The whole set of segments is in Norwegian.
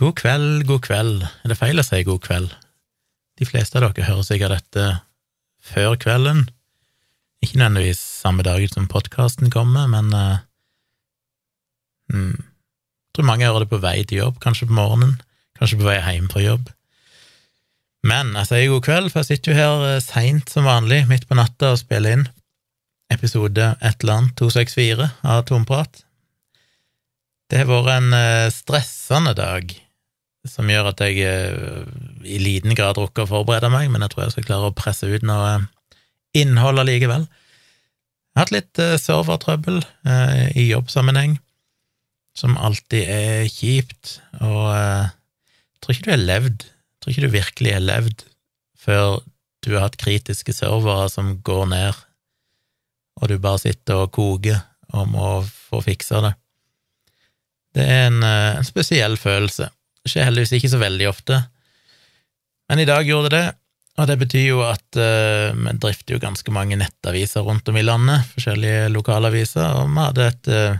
God kveld, god kveld. Er det feil å si god kveld? De fleste av dere hører sikkert dette før kvelden. Ikke nødvendigvis samme dag som podkasten kommer, men uh, hmm, Jeg tror mange hører det på vei til jobb, kanskje på morgenen, kanskje på vei hjem fra jobb. Men jeg sier god kveld, for jeg sitter jo her uh, seint som vanlig, midt på natta, og spiller inn episode et eller annet 264 av Tomprat. Det har vært en uh, stressende dag som gjør at jeg eh, i liten grad rukker å forberede meg, men jeg tror jeg skal klare å presse ut noe eh, innhold allikevel. Jeg har hatt litt servertrøbbel i jobbsammenheng, som alltid er kjipt, og jeg tror ikke du har levd, jeg tror ikke du virkelig har levd før du har hatt kritiske servere som går ned, og du bare sitter og koker om å få fiksa det. Det er en, en spesiell følelse. Det skjer heldigvis ikke så veldig ofte, men i dag gjorde det det, og det betyr jo at uh, vi drifter jo ganske mange nettaviser rundt om i landet, forskjellige lokalaviser, og vi hadde et uh,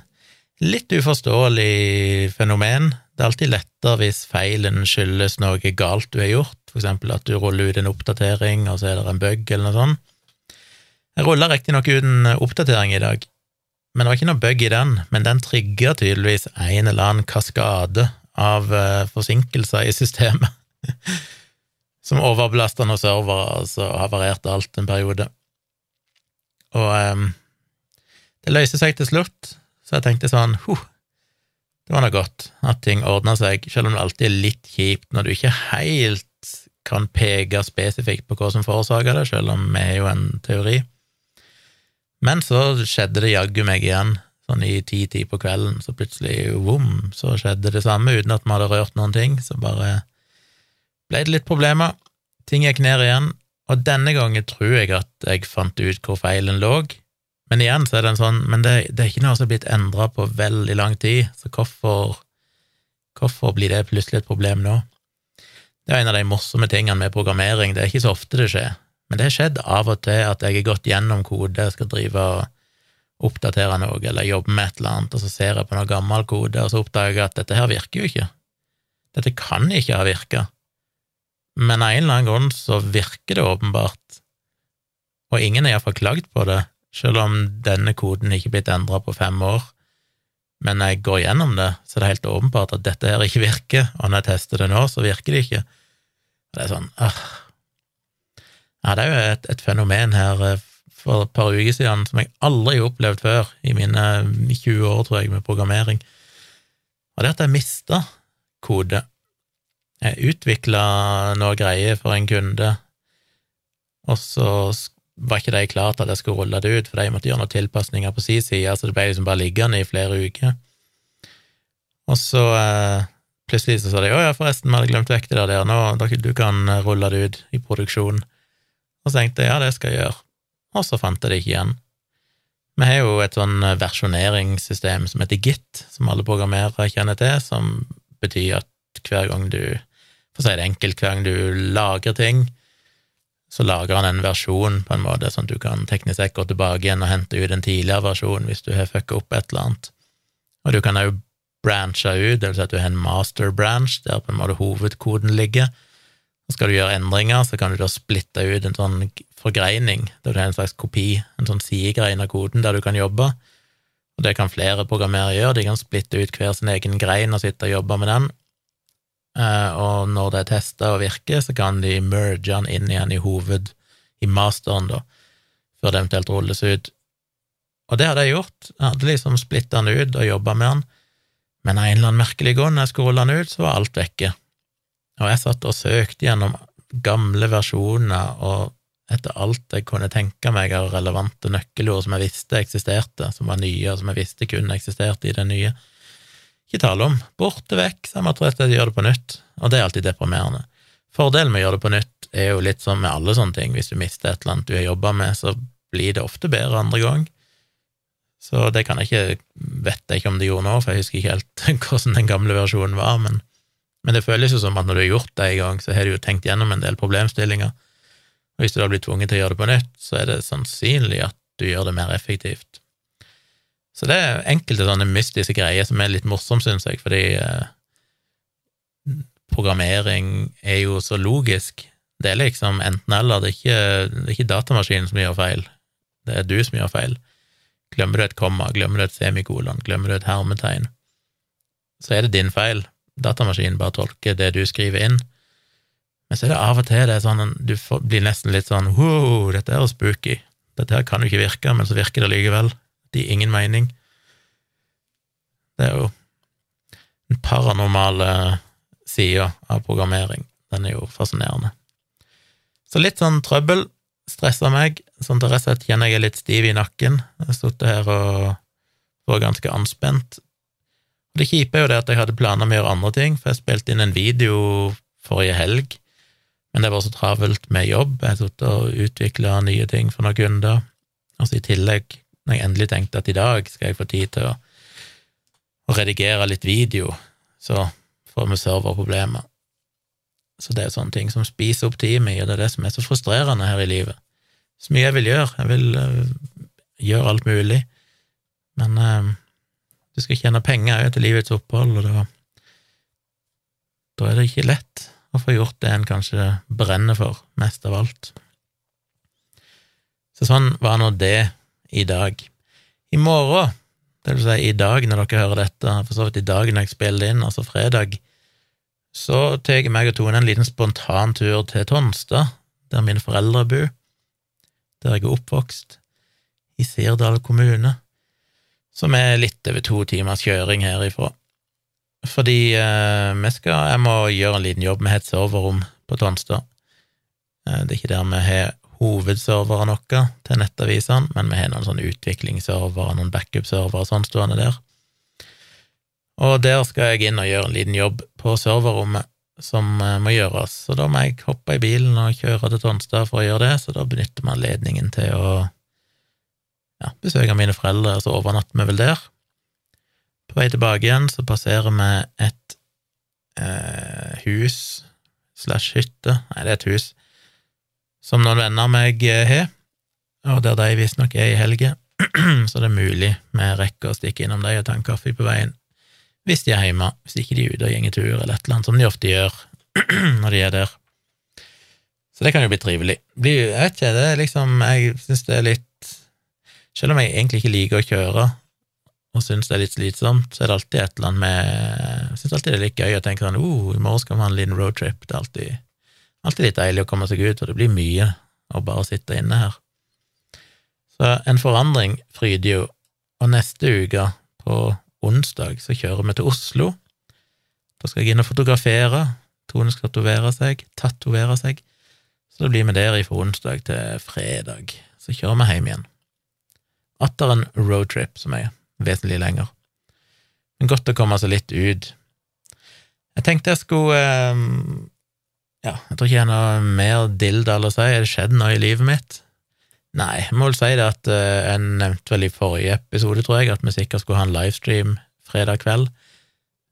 litt uforståelig fenomen. Det er alltid lettere hvis feilen skyldes noe galt du har gjort, for eksempel at du ruller ut en oppdatering, og så er det en bug, eller noe sånt. Jeg rulla riktignok ut en oppdatering i dag, men det var ikke noe bug i den, men den trigger tydeligvis en eller annen kaskade av uh, forsinkelser i systemet, som overbelasta noen servere, og så havarerte alt en periode. Og um, det løste seg til slutt, så jeg tenkte sånn huh, det var nå godt at ting ordna seg, selv om det alltid er litt kjipt når du ikke helt kan peke spesifikt på hva som forårsaker det, selv om vi har jo en teori. Men så skjedde det jaggu meg igjen sånn i ti-ti på kvelden, så plutselig, vom, så skjedde det samme uten at vi hadde rørt noen ting, så bare ble det litt problemer. Ting gikk ned igjen, og denne gangen tror jeg at jeg fant ut hvor feilen lå. Men igjen så er det en sånn, men det, det er ikke noe som har blitt endra på veldig lang tid, så hvorfor, hvorfor blir det plutselig et problem nå? Det er en av de morsomme tingene med programmering, det er ikke så ofte det skjer, men det har skjedd av og til at jeg har gått gjennom kode, skal drive og oppdatere noe eller jobbe med et eller annet, og så ser jeg på noe gammel kode, og så oppdager jeg at dette her virker jo ikke. Dette kan ikke ha virka. Men av en eller annen grunn så virker det åpenbart, og ingen har iallfall klagd på det, selv om denne koden ikke er blitt endra på fem år. Men når jeg går gjennom det, så er det helt åpenbart at dette her ikke virker, og når jeg tester det nå, så virker det ikke. Det er sånn ah. Ja, det er jo et, et fenomen her eh, for et par uker siden som jeg aldri har opplevd før i mine 20 år, tror jeg, med programmering. Og det at jeg mista kode. Jeg utvikla noe greier for en kunde, og så var ikke de klart at jeg skulle rulle det ut, for de måtte gjøre noen tilpasninger på sin side, så det ble liksom bare liggende i flere uker. Og så eh, plutselig så sa de å ja, forresten, vi hadde glemt vekk det der, nå, du kan rulle det ut i produksjon. Og så tenkte jeg ja, det skal jeg gjøre og så fant jeg det ikke igjen. Vi har jo et sånn versjoneringssystem som heter Git, som alle programmerere kjenner til, som betyr at hver gang du For å si det enkelt, hver gang du lager ting, så lager han en versjon på en måte sånn at du kan teknisk sett gå tilbake igjen og hente ut en tidligere versjon hvis du har fucka opp et eller annet. Og du kan òg branche ut, det vil si at du har en master branch, der på en måte hovedkoden ligger. Skal du gjøre endringer, så kan du da splitte ut en sånn forgreining, der du har en slags kopi, en sånn sidegrein av koden der du kan jobbe. Og det kan flere programmerere gjøre, de kan splitte ut hver sin egen grein og sitte og jobbe med den. Eh, og når det er testa og virker, så kan de merge den inn igjen i hoved, i masteren, da, før det eventuelt rulles ut. Og det hadde jeg gjort, jeg hadde liksom splitta den ut og jobba med den, men av en eller annen merkelig grunn, når jeg skulle rulle den ut, så var alt vekke. Og jeg satt og søkte gjennom gamle versjoner og etter alt jeg kunne tenke meg av relevante nøkkelord som jeg visste eksisterte, som var nye, og som jeg visste kun eksisterte i det nye. Ikke tale om. Borte vekk, så jeg gjøre det på nytt, og det er alltid deprimerende. Fordelen med å gjøre det på nytt er jo litt som med alle sånne ting, hvis du mister et eller annet du har jobba med, så blir det ofte bedre andre gang. Så det kan jeg ikke, vet jeg ikke om det gjorde nå, for jeg husker ikke helt hvordan den gamle versjonen var, men, men det føles jo som at når du har gjort det en gang, så har du jo tenkt gjennom en del problemstillinger og hvis du da blir tvunget til å gjøre det på nytt, så er det sannsynlig at du gjør det mer effektivt. Så det er enkelte sånne mystiske greier som er litt morsomt, syns jeg, fordi eh, programmering er jo så logisk. Det er liksom enten-eller. Det, det er ikke datamaskinen som gjør feil, det er du som gjør feil. Glemmer du et komma, glemmer du et semikolon, glemmer du et hermetegn, så er det din feil. Datamaskinen bare tolker det du skriver inn. Men så er det av og til det er sånn du får, blir nesten litt sånn wow, dette er jo spooky. Dette her kan jo ikke virke, men så virker det likevel. Det gir ingen mening. Det er jo den paranormale sida av programmering. Den er jo fascinerende. Så litt sånn trøbbel stressa meg, sånn til rett og slett kjenner jeg er litt stiv i nakken. Jeg har sittet her og vært ganske anspent. Det kjipe er jo det at jeg hadde planer om å gjøre andre ting, for jeg spilte inn en video forrige helg, men det var så travelt med jobb. Jeg satt og utvikla nye ting for noen kunder. Og så i tillegg, når jeg endelig tenkte at i dag skal jeg få tid til å, å redigere litt video, så får vi serverproblemer. Så det er sånne ting som spiser opp tida mi, og det er det som er så frustrerende her i livet. Så mye jeg vil gjøre. Jeg vil øh, gjøre alt mulig, men øh, du skal tjene penger til livets opphold, og da, da er det ikke lett å få gjort det en kanskje brenner for mest av alt. Så sånn var nå det i dag. I morgen, det vil si i dag når dere hører dette, for så vidt i dag når jeg spiller inn, altså fredag, så tar meg og Tone en liten spontan tur til Tonstad, der mine foreldre bor, der jeg er oppvokst, i Sirdal kommune, som er litt over to timers kjøring herifra. Fordi eh, skal, jeg må gjøre en liten jobb med et serverrom på Tonstad. Eh, det er ikke der vi har hovedserverne våre til nettavisene, men vi har noen sånne utviklingsservere, noen backup-servere og sånn stående der. Og der skal jeg inn og gjøre en liten jobb på serverrommet som eh, må gjøres, så da må jeg hoppe i bilen og kjøre til Tonstad for å gjøre det, så da benytter vi anledningen til å ja, besøke mine foreldre, og så overnatter vi vel der. På vei tilbake igjen så passerer vi et eh, hus slash hytte, nei, det er et hus, som noen venner av meg eh, har, og der de visstnok er i helge, så det er mulig vi rekker å stikke innom dem og ta en kaffe på veien, hvis de er hjemme, hvis ikke de er ute og gjenger tur eller et eller annet, som de ofte gjør når de er der. Så det kan jo bli trivelig. Jeg vet ikke, det er liksom, jeg syns det er litt Selv om jeg egentlig ikke liker å kjøre, og syns det er litt slitsomt, så er det alltid et eller annet med Jeg syns alltid det er litt gøy å tenke sånn oh, i morgen skal vi ha en liten roadtrip. Det er alltid, alltid litt deilig å komme seg ut, og det blir mye å bare sitte inne her. Så en forandring fryder jo, og neste uke, på onsdag, så kjører vi til Oslo. Da skal jeg inn og fotografere. Tone skal tatovere seg, tatovere seg. Så da blir vi der fra onsdag til fredag. Så kjører vi hjem igjen. Atter en roadtrip som er vesentlig lenger. Men godt å komme seg litt ut. Jeg tenkte jeg skulle eh, Ja, jeg tror ikke jeg har noe mer dilldall å si. Er det skjedd noe i livet mitt? Nei, jeg må vel si det at eh, jeg nevnte vel i forrige episode, tror jeg, at vi sikkert skulle ha en livestream fredag kveld.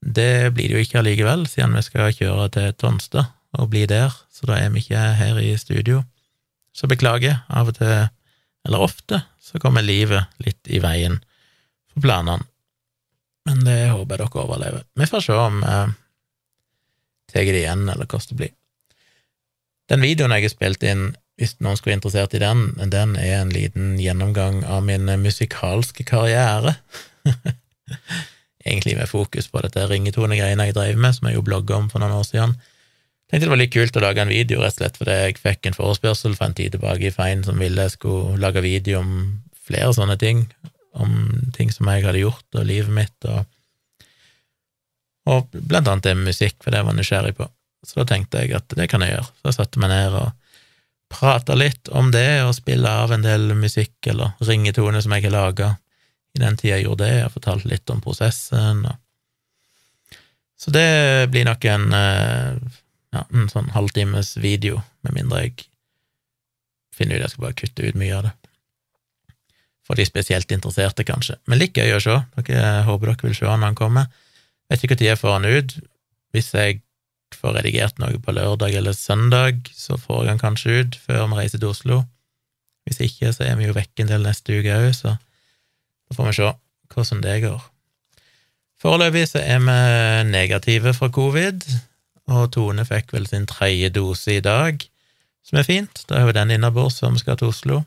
Det blir det jo ikke allikevel, siden vi skal kjøre til Tonstad og bli der, så da er vi ikke her i studio. Så beklager, av og til, eller ofte, så kommer livet litt i veien for planene. Men det håper jeg dere overlever. Vi får se om jeg eh, tar det igjen, eller hvordan det blir. Den videoen jeg har spilt inn, hvis noen skulle være interessert i den, den er en liten gjennomgang av min musikalske karriere. Egentlig med fokus på dette ringetonegreiene jeg drev med, som jeg jo blogga om for noen år siden. Tenkte det var litt kult å lage en video, rett og slett fordi jeg fikk en forespørsel for en tid tilbake i en som ville jeg skulle lage video om flere sånne ting, om ting som jeg hadde gjort, og livet mitt, og, og blant annet det med musikk, for det var jeg nysgjerrig på. Så da tenkte jeg at det kan jeg gjøre. Så jeg satte meg ned og prata litt om det, og spille av en del musikk eller ringetone som jeg har laga i den tida jeg gjorde det, og fortalte litt om prosessen. Og... Så det blir nok en, ja, en sånn halvtimes video, med mindre jeg finner ut jeg skal bare kutte ut mye av det. For de spesielt interesserte, kanskje. Men litt gøy å se. Dere, håper dere vil se han når han kommer. Vet ikke når jeg får han ut. Hvis jeg får redigert noe på lørdag eller søndag, så får jeg han kanskje ut før vi reiser til Oslo. Hvis ikke, så er vi jo vekk en del neste uke òg, så da får vi se hvordan det går. Foreløpig så er vi negative for covid, og Tone fikk vel sin tredje dose i dag, som er fint. Da er jo den innabords før vi skal til Oslo.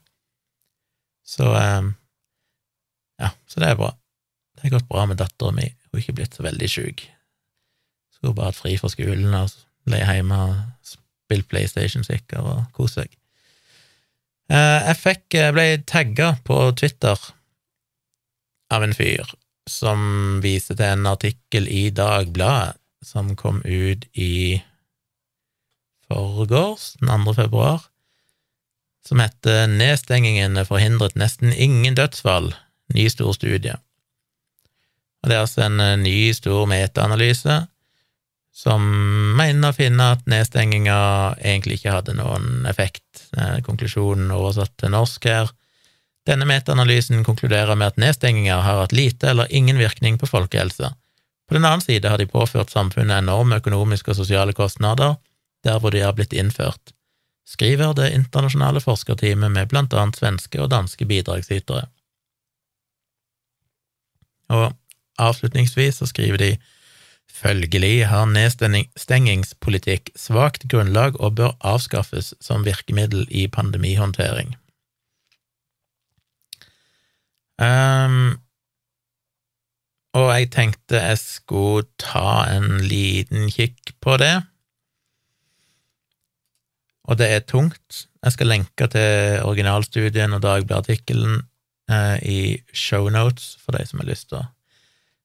Så eh, ja, så det er bra. Det har gått bra med dattera mi, hun er ikke blitt så veldig sjuk. Skulle bare hatt fri fra skolen og leie hjemme og spilt PlayStation sikkert og kost seg. Eh, jeg fikk, jeg ble tagga på Twitter av en fyr som viser til en artikkel i Dagbladet som kom ut i forgårs, den 2. februar, som heter 'Nedstengingene forhindret nesten ingen dødsfall', ny stor studie. Og Det er altså en eh, ny, stor metaanalyse som mener å finne at nedstenginga egentlig ikke hadde noen effekt. Konklusjonen oversatt til norsk her denne metaanalysen konkluderer med at nedstenginga har hatt lite eller ingen virkning på folkehelsa. På den annen side har de påført samfunnet enorme økonomiske og sosiale kostnader der hvor de har blitt innført, skriver det internasjonale forskerteamet med blant annet svenske og danske bidragsytere. Og avslutningsvis så skriver de følgelig har nedstengingspolitikk svakt grunnlag og bør avskaffes som virkemiddel i pandemihåndtering. Um, og jeg tenkte jeg skulle ta en liten kikk på det. Og det er tungt. Jeg skal lenke til originalstudien og Dagbladet-artikkelen eh, i shownotes for de som har lyst til å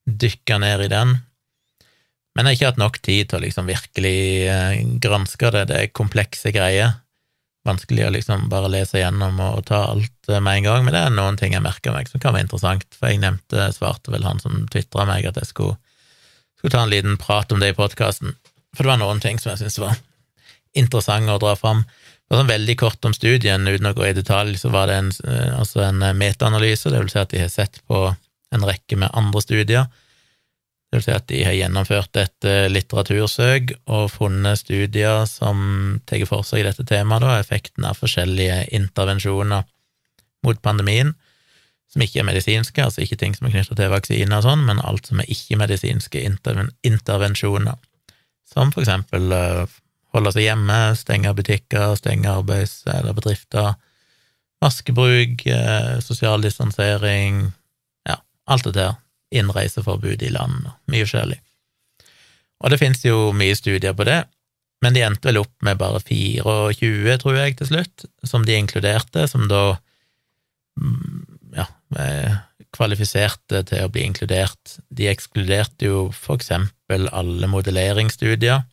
dykke ned i den. Men jeg har ikke hatt nok tid til å liksom virkelig eh, granske det. Det er komplekse greier vanskelig å liksom bare lese gjennom og ta alt eh, med en gang, men det er noen ting jeg merker meg som kan være interessant, for jeg nevnte, svarte vel han som tvitra meg, at jeg skulle, skulle, ta en liten prat om det i podkasten, for det var noen ting som jeg syntes var interessante å dra fram. Bare sånn veldig kort om studien, uten å gå i detalj, så var det en, eh, altså en metaanalyse, det vil si at de har sett på en rekke med andre studier det vil si at de har gjennomført et eh, litteratursøk og funnet studier som tar for seg dette temaet, da, effekten av forskjellige intervensjoner mot pandemien, som ikke er medisinske, altså ikke ting som er knyttet til vaksine og sånn, men alt som er ikke-medisinske intervensjoner, som for eksempel eh, holde seg hjemme, stenge butikker, stenge arbeids- eller bedrifter, maskebruk, eh, sosial distansering, ja, alt det der innreiseforbud i land, mye forskjellig. Og det finnes jo mye studier på det, men de endte vel opp med bare 24, tror jeg, til slutt, som de inkluderte, som da mm, ja, kvalifiserte til å bli inkludert. De ekskluderte jo for eksempel alle modelleringsstudier,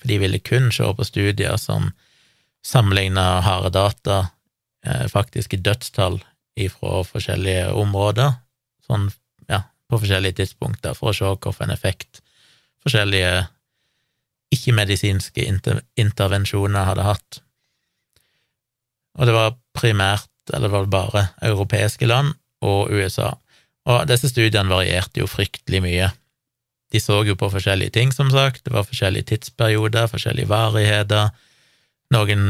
for de ville kun se på studier som sammenligna harde data, eh, faktiske dødstall fra forskjellige områder, sånn på forskjellige tidspunkter for å se hvilken effekt forskjellige ikke-medisinske inter intervensjoner hadde hatt. Og det var primært, eller var det bare, europeiske land og USA. Og disse studiene varierte jo fryktelig mye. De så jo på forskjellige ting, som sagt, det var forskjellige tidsperioder, forskjellige varigheter, noen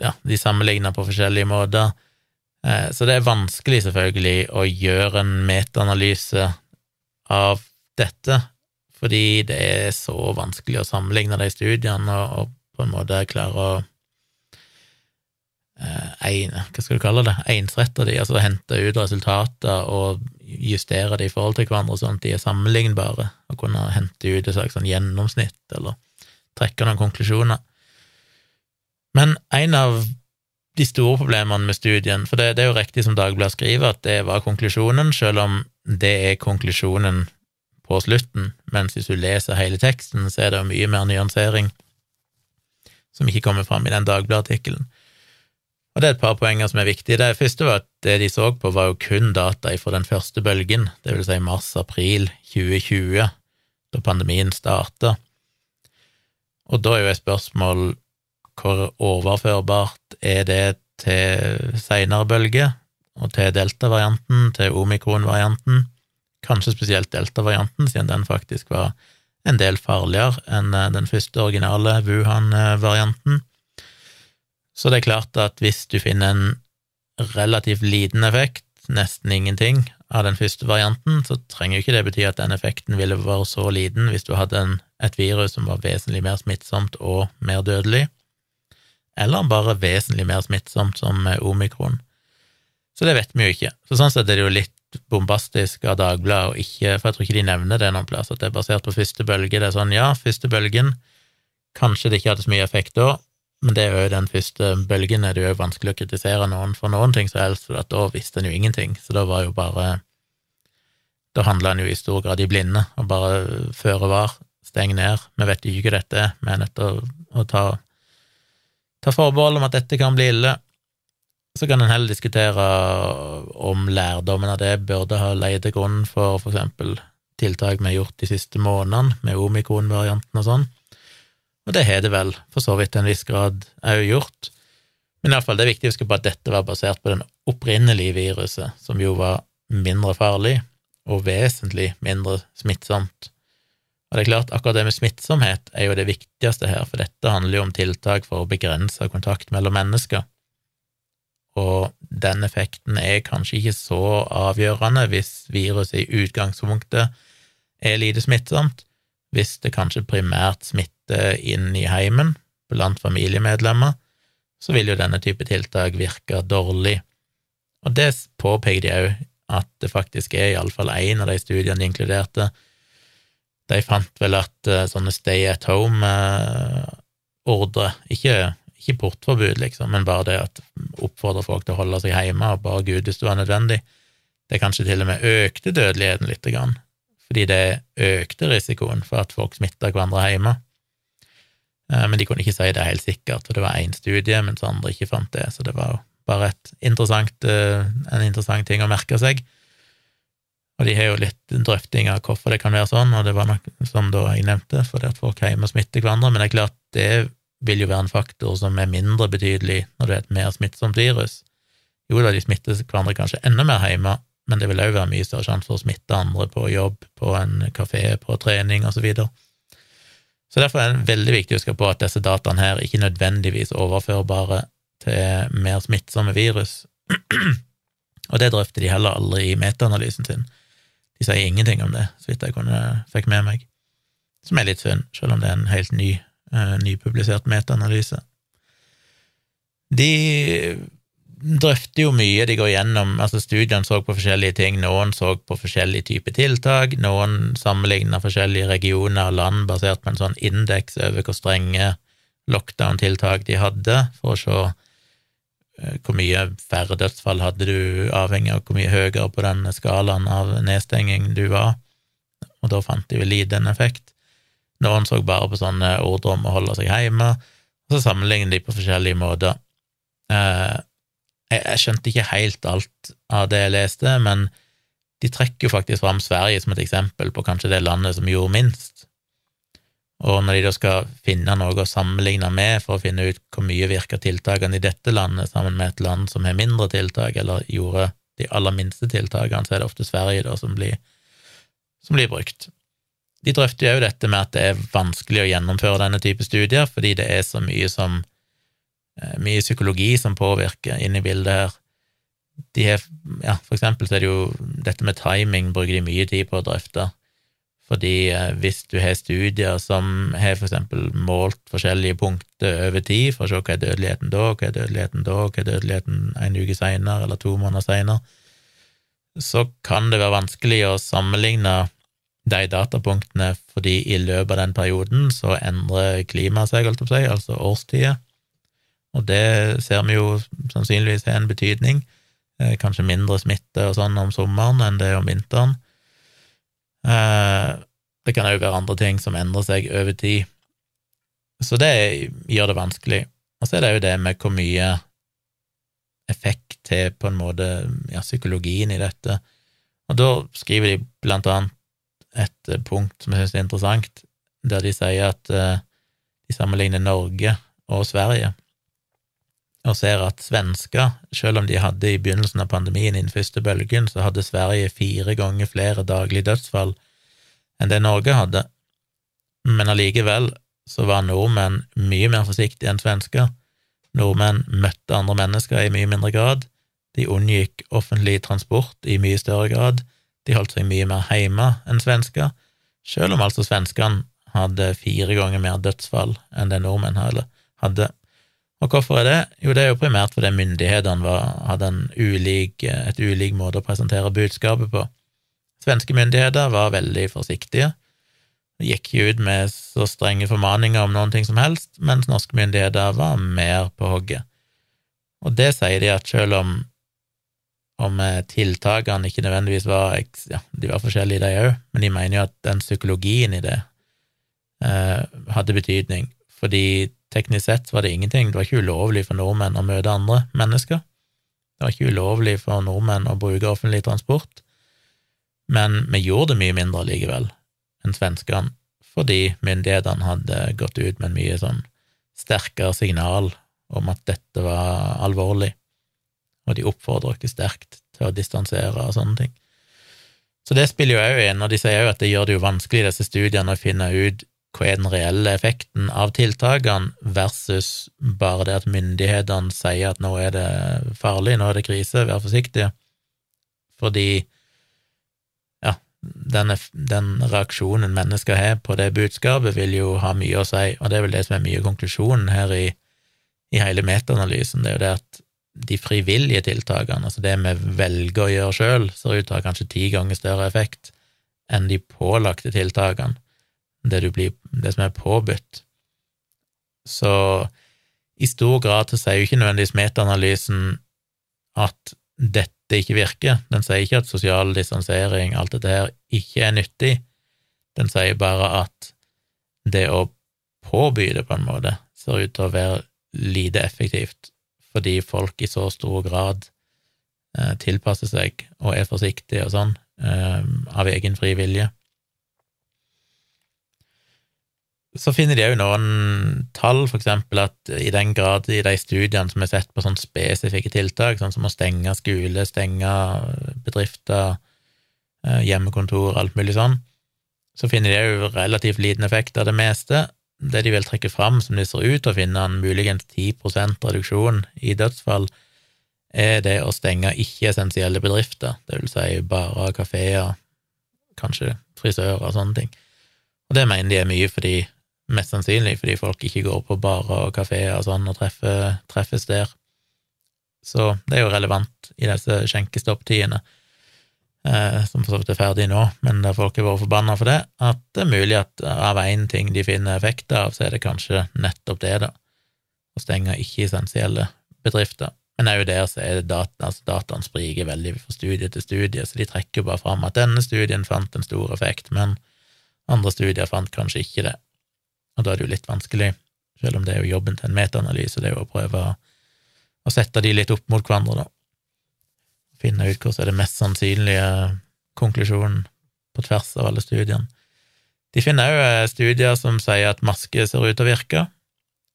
ja, de sammenligna på forskjellige måter. Eh, så det er vanskelig, selvfølgelig, å gjøre en metaanalyse av dette, fordi det er så vanskelig å sammenligne de studiene og, på en måte klare å en, hva skal du kalle det, ensrette de, altså hente ut resultater og justere de i forhold til hverandre, sånn at de er sammenlignbare, og kunne hente ut et slags sånn gjennomsnitt, eller trekke noen konklusjoner. Men en av de store problemene med studien, for det, det er jo riktig som Dagbladet skriver, at det var konklusjonen, selv om det er konklusjonen på slutten, mens hvis du leser hele teksten, så er det jo mye mer nyansering som ikke kommer fram i den Dagbladet-artikkelen. Og det er et par poenger som er viktige. Det første var at det de så på, var jo kun data fra den første bølgen, det vil si mars-april 2020, da pandemien starta. Og da er jo et spørsmål hvor overførbart er det til seinere bølger, og til delta-varianten, til omikron-varianten? Kanskje spesielt delta-varianten, siden den faktisk var en del farligere enn eh, den første originale Wuhan-varianten. Så det er klart at hvis du finner en relativt liten effekt, nesten ingenting, av den første varianten, så trenger jo ikke det bety at den effekten ville vært så liten hvis du hadde en et virus som var vesentlig mer smittsomt og mer dødelig, eller bare vesentlig mer smittsomt som omikron. Så det vet vi jo ikke. Så sånn sett er det jo litt bombastisk av Dagbladet, og ikke, for jeg tror ikke de nevner det noen plass, at det er basert på første bølge. Det er sånn, ja, første bølgen, kanskje det ikke hadde så mye effekt da, men det er jo den første bølgen er det jo vanskelig å kritisere noen for noen ting som helst, for da visste en jo ingenting, så da var jo bare Da handla en jo i stor grad i blinde, og bare føre var, steng ned, vi vet ikke hva dette er, er til å, å ta, ta forbehold om at dette kan bli ille. Så kan en heller diskutere om lærdommen av det burde ha leid til grunn for for eksempel tiltak vi har gjort de siste månedene, med omikron-varianten og sånn. Og det har det vel for så vidt til en viss grad òg gjort. Men iallfall, det er viktig å huske på at dette var basert på den opprinnelige viruset, som jo var mindre farlig og vesentlig mindre smittsomt. Og det er klart, akkurat det med smittsomhet er jo det viktigste her, for dette handler jo om tiltak for å begrense kontakt mellom mennesker. Og den effekten er kanskje ikke så avgjørende hvis viruset i utgangspunktet er lite smittsomt, hvis det kanskje primært smitter inn i heimen blant familiemedlemmer, så vil jo denne type tiltak virke dårlig. Og det påpeker de òg at det faktisk er iallfall én av de studiene de inkluderte. De fant vel at uh, sånne stay at home-ordre, uh, ikke, ikke, portforbud, liksom, men bare det at oppfordre folk til å holde seg hjemme og bare Gud hvis det var nødvendig, det kanskje til og med økte dødeligheten grann fordi det økte risikoen for at folk smitta hverandre hjemme. Eh, men de kunne ikke si det helt sikkert, for det var én studie, mens andre ikke fant det, så det var jo bare interessant, eh, en interessant ting å merke seg. Og de har jo litt drøfting av hvorfor det kan være sånn, og det var nok, som da jeg nevnte, fordi at folk hjemme smitter hverandre, men det er klart, det vil jo være en faktor som er mindre betydelig når det er et mer smittsomt virus. Jo da, de smitter hverandre kanskje enda mer hjemme, men det vil òg være mye større sjanse for å smitte andre på jobb, på en kafé, på trening osv. Så, videre. så derfor er det veldig viktig å huske på at disse dataene her ikke nødvendigvis overførbare til mer smittsomme virus, og det drøfter de heller aldri i metaanalysen sin. De sier ingenting om det, så vidt jeg kunne, fikk med meg, som er litt synd, selv om det er en helt ny, uh, nypublisert metaanalyse. De drøfter jo mye, de går gjennom altså Studiene så på forskjellige ting, noen så på forskjellige typer tiltak, noen sammenligna forskjellige regioner og land basert på en sånn indeks over hvor strenge lockdown-tiltak de hadde, for å se hvor mye færre dødsfall hadde du, avhengig av hvor mye høyere på den skalaen av nedstenging du var, og da fant de vel liten effekt. Noen så bare på sånne ordre om å holde seg hjemme, og så sammenligner de på forskjellige måter. Eh, jeg, skjønte ikke helt alt av det jeg leste, men de trekker jo faktisk fram Sverige som et eksempel på kanskje det landet som gjorde minst. Og når de da skal finne noe å sammenligne med for å finne ut hvor mye virker tiltakene i dette landet sammen med et land som har mindre tiltak, eller gjorde de aller minste tiltakene, så er det ofte Sverige da som blir, som blir brukt. De drøfter jo dette med at det er vanskelig å gjennomføre denne type studier, fordi det er så mye som Eh, mye psykologi som påvirker inn i bildet her. De har, ja, for eksempel så er det jo dette med timing bruker de mye tid på å drøfte. Fordi eh, hvis du har studier som har eksempel målt forskjellige punkter over tid, for å se hva er dødeligheten da, hva er dødeligheten da, hva er dødeligheten en uke seinere eller to måneder seinere, så kan det være vanskelig å sammenligne de datapunktene, fordi i løpet av den perioden så endrer klimaet seg, holdt jeg på å altså årstider og det ser vi jo sannsynligvis har en betydning. Eh, kanskje mindre smitte og sånn om sommeren enn det om vinteren. Eh, det kan òg være andre ting som endrer seg over tid. Så det gjør det vanskelig. Og så er det jo det med hvor mye effekt til på en måte ja, psykologien i dette. Og da skriver de blant annet et punkt som jeg synes er interessant, der de sier at uh, de sammenligner Norge og Sverige og ser at svensker, selv om de hadde i begynnelsen av pandemien i den første bølgen, så hadde Sverige fire ganger flere daglige dødsfall enn det Norge hadde. Men allikevel så var nordmenn mye mer forsiktige enn svensker. Nordmenn møtte andre mennesker i mye mindre grad, de unngikk offentlig transport i mye større grad, de holdt seg mye mer hjemme enn svensker, selv om altså svenskene hadde fire ganger mer dødsfall enn det nordmenn hadde. Og hvorfor er det? Jo, det er jo primært fordi myndighetene var, hadde ulik, et ulik måte å presentere budskapet på. Svenske myndigheter var veldig forsiktige, og gikk ikke ut med så strenge formaninger om noen ting som helst, mens norske myndigheter var mer på hogget. Og det sier de at selv om om eh, tiltakene ikke nødvendigvis var ja, de var forskjellige, de òg, men de mener jo at den psykologien i det eh, hadde betydning, fordi teknisk sett var det ingenting, det var ikke ulovlig for nordmenn å møte andre mennesker, det var ikke ulovlig for nordmenn å bruke offentlig transport, men vi gjorde det mye mindre likevel enn svenskene, fordi myndighetene hadde gått ut med en mye sånn sterkere signal om at dette var alvorlig. Og de oppfordrer oss sterkt til å distansere og sånne ting. Så det spiller jo òg inn, og de sier jo at det gjør det jo vanskelig i disse studiene å finne ut hva er den reelle effekten av tiltakene, versus bare det at myndighetene sier at nå er det farlig, nå er det krise, vær forsiktig, Fordi ja, den, den reaksjonen mennesker har på det budskapet, vil jo ha mye å si, og det er vel det som er mye av konklusjonen her i, i hele metaanalysen, det er jo det at de frivillige tiltakene, altså det vi velger å gjøre sjøl, ser ut til å ha kanskje ti ganger større effekt enn de pålagte tiltakene, det, blir, det som er påbudt. Så i stor grad så sier jo ikke nødvendigvis metaanalysen at dette ikke virker, den sier ikke at sosial distansering, alt dette her, ikke er nyttig, den sier bare at det å påby det på en måte ser ut til å være lite effektivt fordi folk i så stor grad eh, tilpasser seg og er forsiktige og sånn, eh, av egen fri vilje. Så finner de òg noen tall, for eksempel at i den grad i de studiene som er sett på sånne spesifikke tiltak, sånn som å stenge skole, stenge bedrifter, eh, hjemmekontor, alt mulig sånn, så finner de òg relativt liten effekt av det meste, det de vil trekke fram som de ser ut til å finne en muligens 10% reduksjon i dødsfall, er det å stenge ikke-essensielle bedrifter, det vil si barer, kafeer, kanskje frisører og sånne ting. Og det mener de er mye fordi, mest sannsynlig fordi folk ikke går på barer og kafeer og sånn og treffer, treffes der. Så det er jo relevant i disse skjenkestopptidene eh, som for så vidt er ferdig nå, men der folk har vært forbanna for det, at det er mulig at av én ting de finner effekt av, så er det kanskje nettopp det, da, å stenge ikke-essensielle bedrifter. Men òg der så er det data, altså dataen spriker veldig fra studie til studie, så de trekker bare fram at denne studien fant en stor effekt, men andre studier fant kanskje ikke det. Og da er det jo litt vanskelig, selv om det er jo jobben til en metaanalyse, det er jo å prøve å, sette de litt opp mot hverandre, da. Finne ut som er det mest sannsynlige konklusjonen på tvers av alle studiene. De finner òg eh, studier som sier at maske ser ut til å virke,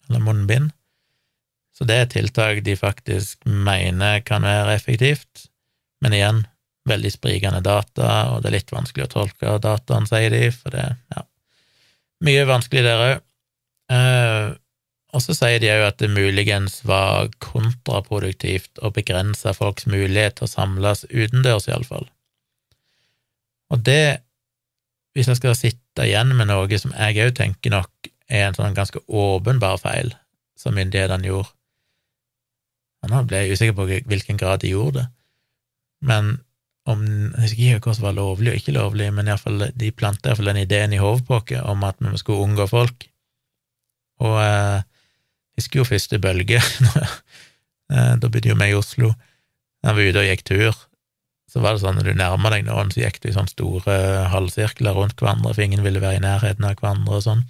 eller munnbind, så det er tiltak de faktisk mener kan være effektivt, men igjen, veldig sprikende data, og det er litt vanskelig å tolke dataen, sier de, for det ja, mye vanskelig der òg. Og så sier de òg at det muligens var kontraproduktivt å begrense folks mulighet til å samles utendørs, iallfall. Og det, hvis jeg skal sitte igjen med noe som jeg òg tenker nok er en sånn ganske åpenbar feil som myndighetene gjorde Nå ble jeg usikker på hvilken grad de gjorde det, men om Jeg husker ikke hva som var lovlig og ikke lovlig, men i fall, de planta iallfall den ideen i hodet på oss om at vi skulle unngå folk. Og eh, jeg husker jo første bølge, eh, da bodde jo vi i Oslo. Da vi var ute og gikk tur, så var det sånn når du nærma deg noen, så gikk du i sånne store halvsirkler rundt hverandre, for ingen ville være i nærheten av hverandre og sånn.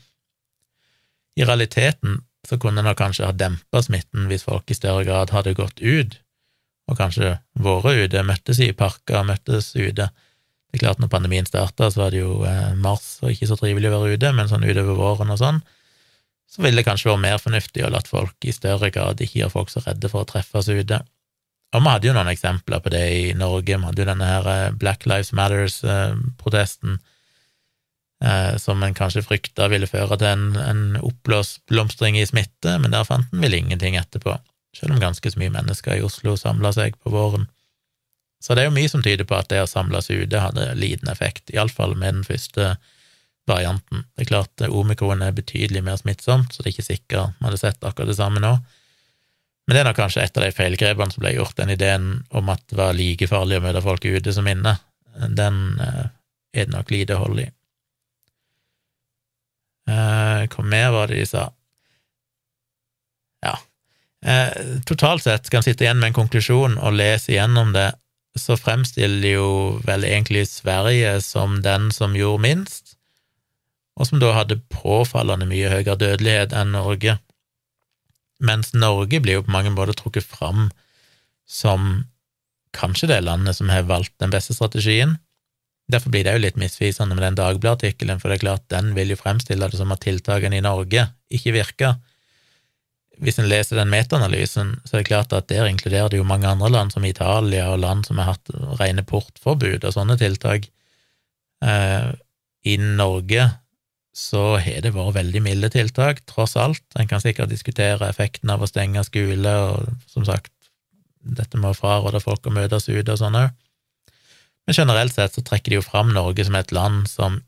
I realiteten så kunne en kanskje ha dempa smitten hvis folk i større grad hadde gått ut, og kanskje vært ute, møttes i parker, møttes ute. Det er klart, når pandemien starta, så var det jo eh, mars og ikke så trivelig å være ute, men sånn utover våren og sånn, så ville det kanskje vært mer fornuftig å la folk i større grad ikke gjøre folk så redde for å treffes ute. Og vi hadde jo noen eksempler på det i Norge. Vi hadde jo denne her eh, Black Lives Matters-protesten, eh, som en kanskje frykta ville føre til en, en oppblomstring i smitte, men der fant en vel ingenting etterpå, selv om ganske så mye mennesker i Oslo samla seg på våren. Så det er jo mye som tyder på at det å samles ute hadde liten effekt, iallfall med den første varianten. Det er klart omikron er betydelig mer smittsomt, så det er ikke sikkert vi hadde sett akkurat det samme nå. Men det er nok kanskje et av de feilgrepene som ble gjort, den ideen om at det var like farlig å møte folk ute som inne. Den eh, er det nok lite hold i. Eh, hva mer var det de sa? Eh, totalt sett skal en sitte igjen med en konklusjon og lese igjennom det, så fremstiller jo vel egentlig Sverige som den som gjorde minst, og som da hadde påfallende mye høyere dødelighet enn Norge mens Norge blir jo på mange måter trukket fram som kanskje det landet som har valgt den beste strategien. Derfor blir det jo litt misvisende med den Dagbladet-artikkelen, for det er klart den vil jo fremstille det som at tiltakene i Norge ikke virker. Hvis en leser den metaanalysen, så er det klart at der inkluderer det jo mange andre land, som Italia og land som har hatt rene portforbud og sånne tiltak. Eh, I Norge så har det vært veldig milde tiltak, tross alt. En kan sikkert diskutere effekten av å stenge skole, og som sagt, dette med å fraråde folk å møtes ute og sånn òg. Men generelt sett så trekker de jo fram Norge som et land som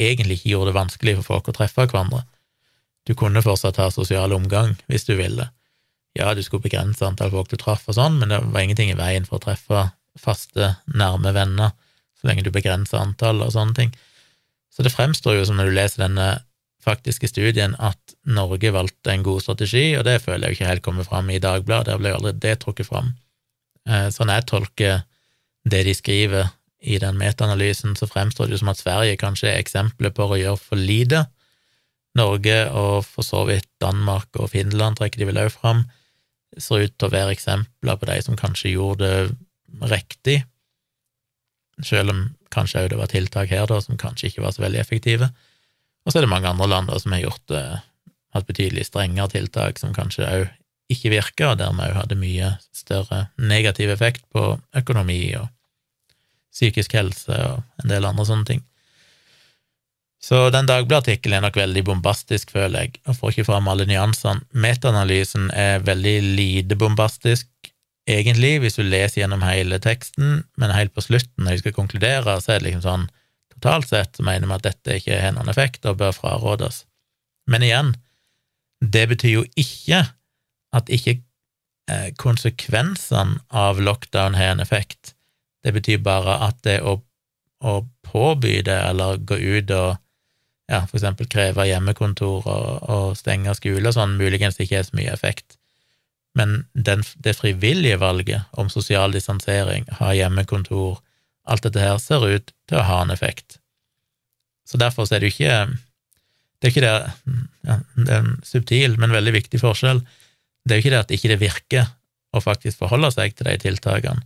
egentlig ikke gjorde det vanskelig for folk å treffe hverandre. Du kunne fortsatt ha sosial omgang hvis du ville. Ja, du skulle begrense antall folk du traff og sånn, men det var ingenting i veien for å treffe faste, nærme venner, så lenge du begrenser antall og sånne ting. Så det fremstår jo som når du leser denne faktiske studien, at Norge valgte en god strategi, og det føler jeg jo ikke helt kommer fram i Dagbladet, der ble jo aldri det trukket fram. Eh, sånn jeg tolker det de skriver i den metaanalysen, så fremstår det jo som at Sverige kanskje er eksempelet på å gjøre for lite. Norge, og for så vidt Danmark og Finland trekker de vel også fram, ser ut til å være eksempler på de som kanskje gjorde det riktig, selv om kanskje òg det var tiltak her da som kanskje ikke var så veldig effektive. Og så er det mange andre land da som har gjort det, hatt betydelig strengere tiltak som kanskje òg ikke virka, og dermed òg hadde mye større negativ effekt på økonomi og psykisk helse og en del andre sånne ting. Så den Dagbladet-artikkelen er nok veldig bombastisk, føler jeg, og får ikke fram alle nyansene. Metaanalysen er veldig lite bombastisk, egentlig, hvis du leser gjennom hele teksten, men helt på slutten, når de skal konkludere, så er det liksom sånn totalt sett så mener vi at dette ikke har noen effekt og bør frarådes. Men igjen, det betyr jo ikke at ikke eh, konsekvensene av lockdown har en effekt. Det betyr bare at det å, å påby det, eller gå ut og ja, eksempel kreve hjemmekontor og, og stenge skole og sånn, muligens ikke er så mye effekt men den, det frivillige valget om sosial distansering, ha hjemmekontor, alt dette her ser ut til å ha en effekt. Så derfor er det jo ikke Det er ikke det ja, Det er en subtil, men veldig viktig forskjell. Det er jo ikke det at ikke det virker å faktisk forholde seg til de tiltakene.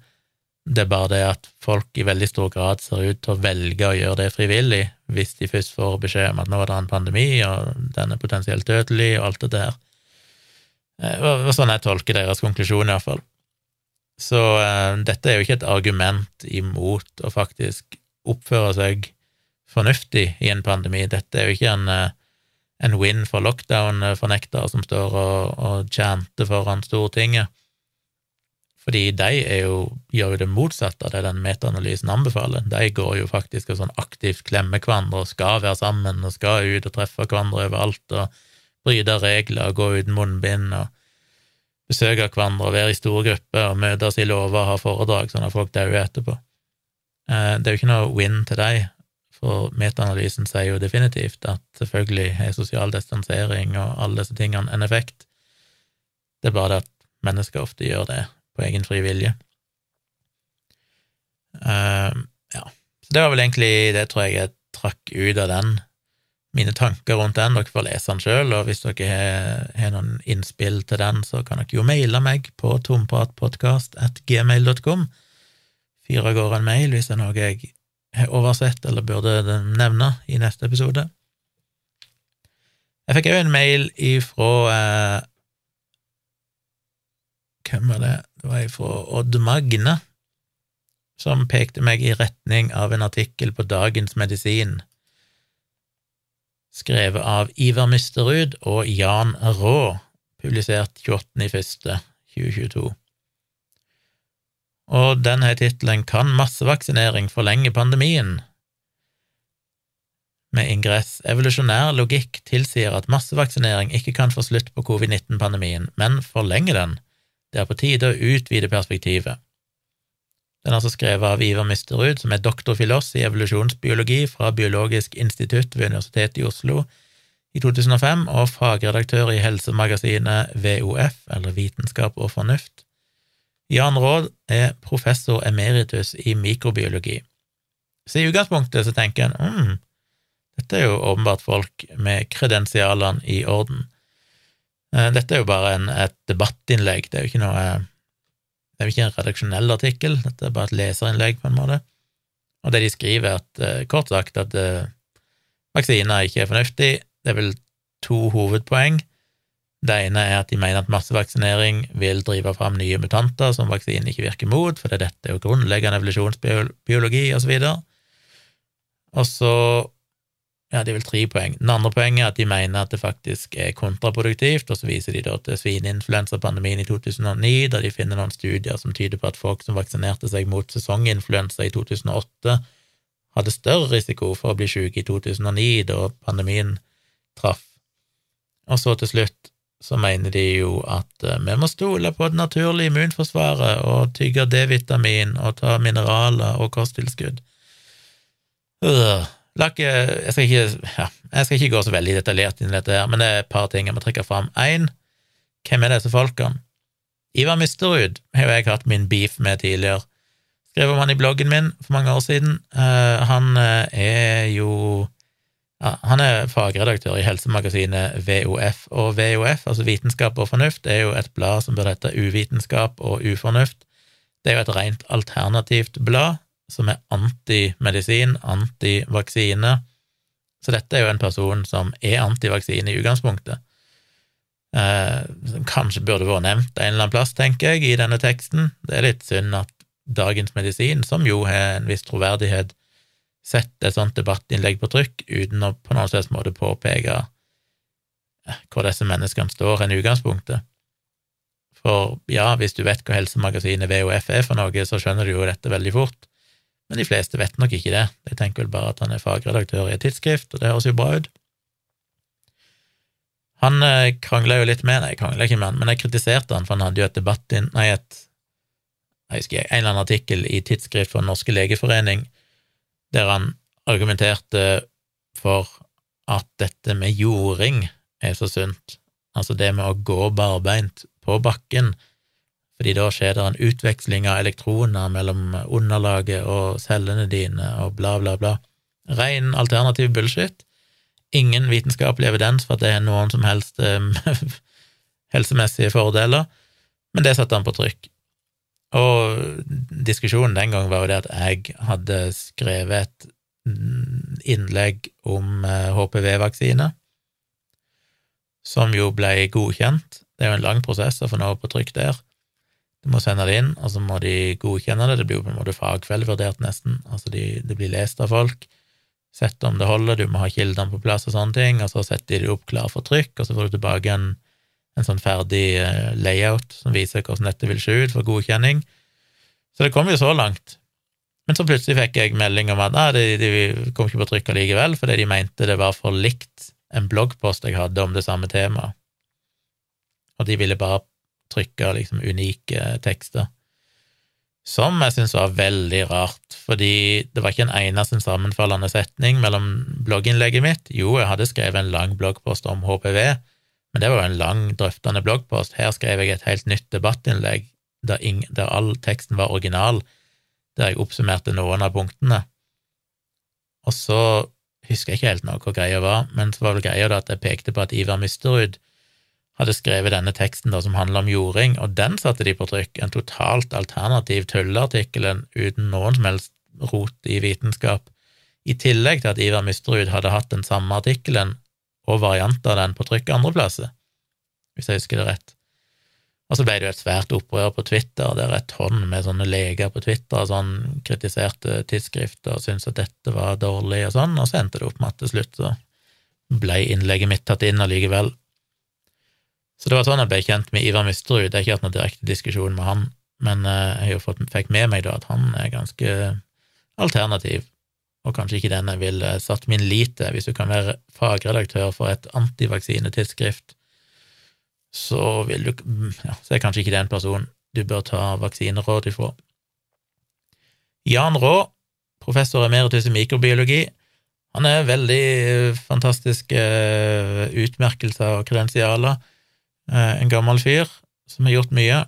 Det er bare det at folk i veldig stor grad ser ut til å velge å gjøre det frivillig, hvis de først får beskjed om at nå er det en pandemi, og den er potensielt dødelig, og alt. Det der. Og sånn jeg tolker deres konklusjon, iallfall. Så uh, dette er jo ikke et argument imot å faktisk oppføre seg fornuftig i en pandemi. Dette er jo ikke en, uh, en win for lockdown-fornektere som står og, og chanter foran Stortinget. Fordi de jo, gjør jo det motsatte av det den metaanalysen anbefaler. De går jo faktisk og sånn aktivt klemmer hverandre og skal være sammen og skal ut og treffe hverandre overalt og bryte regler og gå uten munnbind og besøke hverandre og være i store grupper og møtes i låver og ha foredrag sånn at folk dauer etterpå. Eh, det er jo ikke noe win til deg, for metaanalysen sier jo definitivt at selvfølgelig er sosial distansering og alle disse tingene en effekt. Det er bare det at mennesker ofte gjør det på egen fri vilje. Uh, ja, så det var vel egentlig det tror jeg jeg trakk ut av den mine tanker rundt den. Dere får lese den sjøl, og hvis dere har, har, noen innspill til den, så kan dere jo maile meg på tompratpodkast.gmail.com. Fyr av gårde en mail hvis det er noe jeg har oversett eller burde nevne i neste episode. Jeg fikk òg en mail ifra eh, Hvem var det? Det var fra Odd Magne, som pekte meg i retning av en artikkel på Dagens Medisin skrevet av Ivar Mysterud og Jan Rå, publisert 28.01.2022. Og den har tittelen Kan massevaksinering forlenge pandemien? med ingress evolusjonær logikk tilsier at massevaksinering ikke kan få slutt på covid-19-pandemien, men forlenge den. Det er på tide å utvide perspektivet. Den er altså skrevet av Ivar Misterud, som er doktorfilos i evolusjonsbiologi fra Biologisk institutt ved Universitetet i Oslo i 2005, og fagredaktør i helsemagasinet VOF, eller Vitenskap og fornuft. Jan Råd er professor emeritus i mikrobiologi. Så i utgangspunktet så tenker en mm, dette er jo åpenbart folk med kredensialene i orden. Eh, dette er jo bare en, et debattinnlegg, det er jo ikke noe Det er jo ikke en redaksjonell artikkel, dette er bare et leserinnlegg, på en måte. Og det de skriver, er at eh, kort sagt at vaksiner ikke er fornuftig. Det er vel to hovedpoeng. Det ene er at de mener at massevaksinering vil drive fram nye mutanter som vaksinen ikke virker mot, for dette er jo grunnleggende evolusjonsbiologi, videre. Og så ja, det er vel tre poeng. Den andre poenget er at de mener at det faktisk er kontraproduktivt, og så viser de da til svineinfluensapandemien i 2009, da de finner noen studier som tyder på at folk som vaksinerte seg mot sesonginfluensa i 2008, hadde større risiko for å bli syke i 2009, da pandemien traff. Og så til slutt så mener de jo at uh, vi må stole på det naturlige immunforsvaret og tygge D-vitamin og ta mineraler og kosttilskudd. Øh. Ikke, jeg, skal ikke, ja, jeg skal ikke gå så veldig detaljert inn i dette, her, men det er et par ting jeg må trekke fram. Én, hvem er disse folkene? Ivar Misterud har jo jeg hatt min beef med tidligere. Skrev om han i bloggen min for mange år siden. Uh, han uh, er jo ja, Han er fagredaktør i helsemagasinet VOF, og VOF, altså Vitenskap og fornuft, er jo et blad som bør hete Uvitenskap og ufornuft. Det er jo et rent alternativt blad som er antimedisin, antivaksine. Så dette er jo en person som er antivaksine i utgangspunktet. Eh, kanskje burde vært nevnt en eller annen plass, tenker jeg, i denne teksten. Det er litt synd at Dagens Medisin, som jo har en viss troverdighet, setter et sånt debattinnlegg på trykk uten å på noen slags måte påpeke eh, hvor disse menneskene står i utgangspunktet. For ja, hvis du vet hva helsemagasinet VOF er for noe, så skjønner du jo dette veldig fort men de fleste vet nok ikke det. De tenker vel bare at han er fagredaktør i et tidsskrift, og det høres jo bra ut. Han eh, krangla jo litt med Nei, jeg krangla ikke med han, men jeg kritiserte han, for han hadde jo et debatt Nei, et jeg husker en eller annen artikkel i Tidsskrift for Den norske legeforening der han argumenterte for at dette med jording er så sunt, altså det med å gå barbeint på bakken, fordi da skjer det en utveksling av elektroner mellom underlaget og cellene dine og bla, bla, bla. Ren alternativ bullshit. Ingen vitenskapelig evidens for at det er noen som helst helsemessige fordeler, men det satte han på trykk. Og diskusjonen den gang var jo det at jeg hadde skrevet et innlegg om HPV-vaksine, eh, som jo ble godkjent. Det er jo en lang prosess å få noe på trykk der. Du må sende det inn, og så må de godkjenne det. Det blir jo på en måte fagfellevurdert, nesten. Altså de, det blir lest av folk. Sett om det holder, du må ha kildene på plass og sånne ting, og så setter de det opp klar for trykk, og så får du tilbake en, en sånn ferdig eh, layout som viser hvordan dette vil se ut for godkjenning. Så det kom jo så langt. Men så plutselig fikk jeg melding om at nei, de, de kom ikke på trykk allikevel, fordi de mente det var for likt en bloggpost jeg hadde om det samme temaet. Og de ville bare trykke liksom unike tekster. Som jeg syns var veldig rart, fordi det var ikke en eneste sammenfallende setning mellom blogginnlegget mitt. Jo, jeg hadde skrevet en lang bloggpost om HPV, men det var jo en lang, drøftende bloggpost. Her skrev jeg et helt nytt debattinnlegg der, der all teksten var original, der jeg oppsummerte noen av punktene. Og så husker jeg ikke helt nå hva greia var, men så var vel greia da at jeg pekte på at Ivar Misterud hadde skrevet denne teksten da, som handler om jording, og den satte de på trykk, en totalt alternativ tulleartikkel uten noen som helst rot i vitenskap, i tillegg til at Ivar Mysterud hadde hatt den samme artikkelen og varianter av den på trykk andreplasser, hvis jeg husker det rett. Og så ble det jo et svært opprør på Twitter, der et tonn med sånne leger på Twitter sånn kritiserte tidsskrifter og syntes at dette var dårlig og sånn, og så endte det opp med at til slutt så ble innlegget mitt tatt inn allikevel. Så det var sånn jeg ble kjent med Ivar Mysterud. Det har ikke hatt noen direkte diskusjon med han, men eh, jeg fikk med meg da at han er ganske alternativ, og kanskje ikke den jeg ville satt min lit til. Hvis du kan være fagredaktør for et antivaksinetidsskrift, så vil du ja, så er kanskje ikke den personen du bør ta vaksineråd ifra. Jan Raa, professor emeritus i mikrobiologi, han er veldig fantastiske utmerkelser og kredensialer. Eh, en gammel fyr som har gjort mye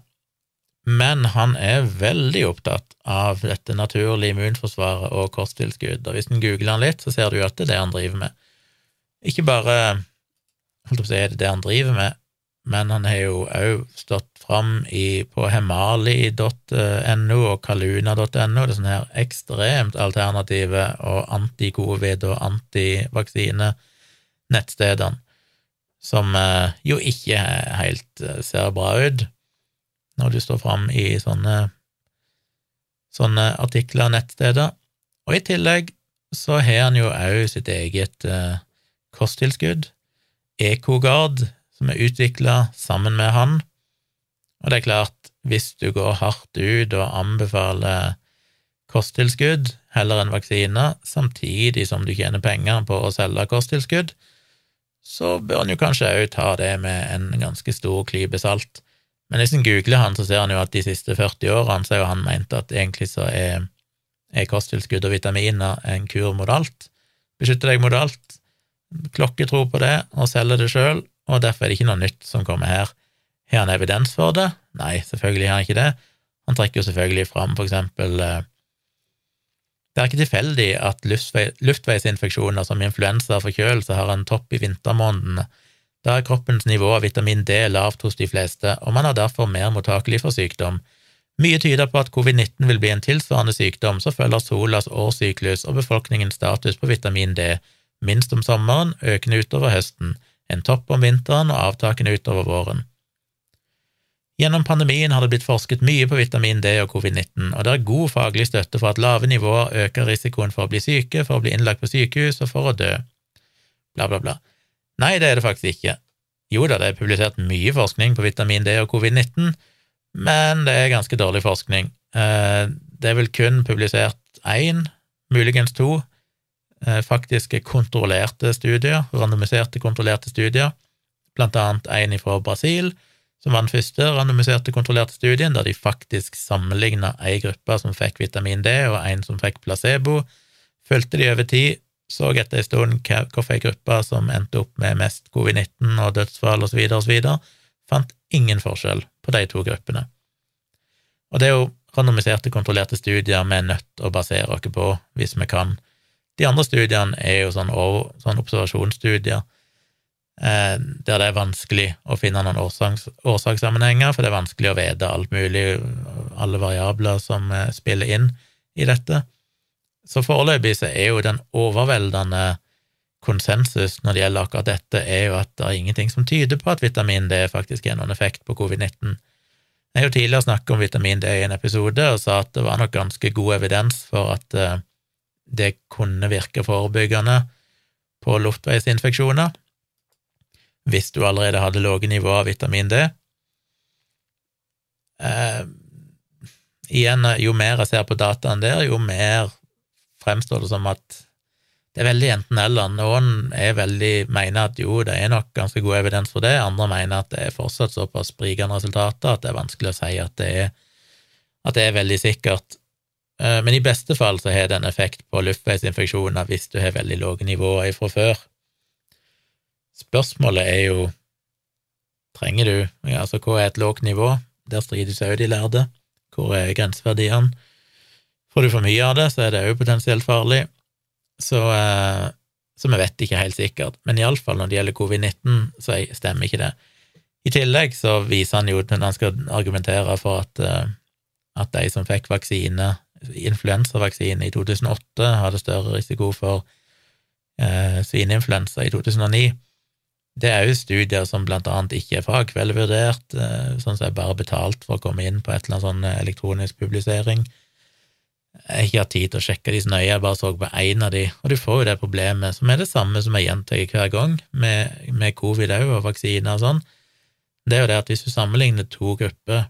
men han er veldig opptatt av dette naturlige immunforsvaret og kosttilskudd, og hvis en googler han litt, så ser du at det er det han driver med. Ikke bare holdt å si, er det det han driver med, men han har jo òg stått fram på hemali.no og kaluna.no, det er sånne her ekstremt alternative og anti-covid og antivaksine nettstedene, som eh, jo ikke helt eh, ser bra ut når du står fram i sånne, sånne artikler og nettsteder. Og i tillegg så har han jo òg sitt eget eh, kosttilskudd, EcoGuard, som er utvikla sammen med han. Og det er klart, hvis du går hardt ut og anbefaler kosttilskudd heller enn vaksiner, samtidig som du tjener penger på å selge kosttilskudd, så bør en jo kanskje òg ta det med en ganske stor klype salt. Men hvis en googler han, så ser han jo at de siste 40 årene så har jo han ment at egentlig så er, er kosttilskudd og vitaminer en kur mot alt. Beskytter deg mot alt. Klokketro på det, og selger det sjøl, og derfor er det ikke noe nytt som kommer her. Har han evidens for det? Nei, selvfølgelig har han ikke det. Han trekker jo selvfølgelig fram for eksempel eh, Det er ikke tilfeldig at luftveisinfeksjoner som influensa og forkjølelse har en topp i vintermånedene da er kroppens nivå av vitamin D lavt hos de fleste, og man er derfor mer mottakelig for sykdom. Mye tyder på at covid-19 vil bli en tilsvarende sykdom som følger solas årssyklus og befolkningens status på vitamin D, minst om sommeren, økende utover høsten, en topp om vinteren og avtakende utover våren. Gjennom pandemien har det blitt forsket mye på vitamin D og covid-19, og det er god faglig støtte for at lave nivåer øker risikoen for å bli syke, for å bli innlagt på sykehus og for å dø. Bla, bla, bla. Nei, det er det faktisk ikke. Jo da, det er publisert mye forskning på vitamin D og covid-19, men det er ganske dårlig forskning. Eh, det er vel kun publisert én, muligens to, eh, faktiske kontrollerte studier, randomiserte kontrollerte studier, blant annet en fra Brasil, som var den første randomiserte kontrollerte studien, der de faktisk sammenligna ei gruppe som fikk vitamin D, og en som fikk placebo, fulgte de over tid, så etter en stund hvilken gruppe som endte opp med mest covid-19 og dødsfall osv., osv., fant ingen forskjell på de to gruppene. Og det er jo randomiserte, kontrollerte studier vi er nødt til å basere oss på hvis vi kan. De andre studiene er jo sånn, sånn observasjonsstudier der det er vanskelig å finne noen årsaks, årsakssammenhenger, for det er vanskelig å vite alt mulig, alle variabler som eh, spiller inn i dette. Så foreløpig så er jo den overveldende konsensus når det gjelder akkurat dette, er jo at det er ingenting som tyder på at vitamin D faktisk har noen effekt på covid-19. Jeg har jo tidligere snakket om vitamin D i en episode og sa at det var nok ganske god evidens for at eh, det kunne virke forebyggende på luftveisinfeksjoner hvis du allerede hadde lave nivåer av vitamin D. Eh, igjen, jo mer jeg ser på dataen der, jo mer fremstår det som at det er veldig enten-eller. Noen er veldig, mener at jo, det er nok ganske god evidens for det, andre mener at det er fortsatt såpass sprikende resultater at det er vanskelig å si at det er, at det er veldig sikkert. Eh, men i beste fall så har det en effekt på luftveisinfeksjoner hvis du har veldig lave nivåer fra før. Spørsmålet er jo trenger du, altså hva er et lågt nivå? Der strides òg de lærde. Hvor er grenseverdiene? Får du for mye av det, så er det òg potensielt farlig. Så, eh, så, vi vet ikke helt sikkert. Men iallfall når det gjelder covid-19, så stemmer ikke det. I tillegg så viser han jo når han skal argumentere for at, eh, at de som fikk vaksine, influensavaksine i 2008, hadde større risiko for eh, svineinfluensa i 2009. Det er jo studier som blant annet ikke er fagkveldvurdert, eh, sånn som er bare betalt for å komme inn på et eller annet sånn elektronisk publisering. Jeg har ikke hatt tid til å sjekke de så nøye, jeg bare så på én av de, og du får jo det problemet, som er det samme som jeg gjentar hver gang, med, med covid òg, og vaksiner og sånn. Det er jo det at hvis du sammenligner to grupper,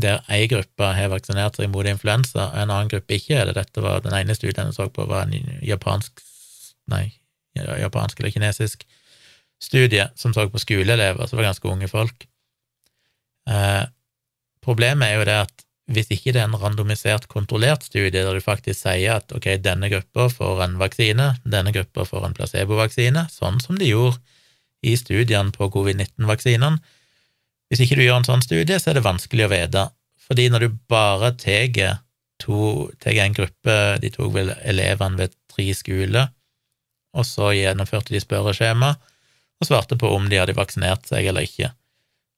der ei gruppe har vaksinert seg mot influensa, og en annen gruppe ikke er det. Dette var den ene studien jeg så på, var en japansk Nei, japansk eller kinesisk studie som så på skoleelever, det var ganske unge folk. Eh, problemet er jo det at hvis ikke det er en randomisert, kontrollert studie der du faktisk sier at ok, denne gruppa får en vaksine, denne gruppa får en placebovaksine, sånn som de gjorde i studiene på covid-19-vaksinene Hvis ikke du gjør en sånn studie, så er det vanskelig å vite, fordi når du bare tar en gruppe, de tok vel elevene ved tre skoler, og så gjennomførte de spørreskjema og svarte på om de hadde vaksinert seg eller ikke.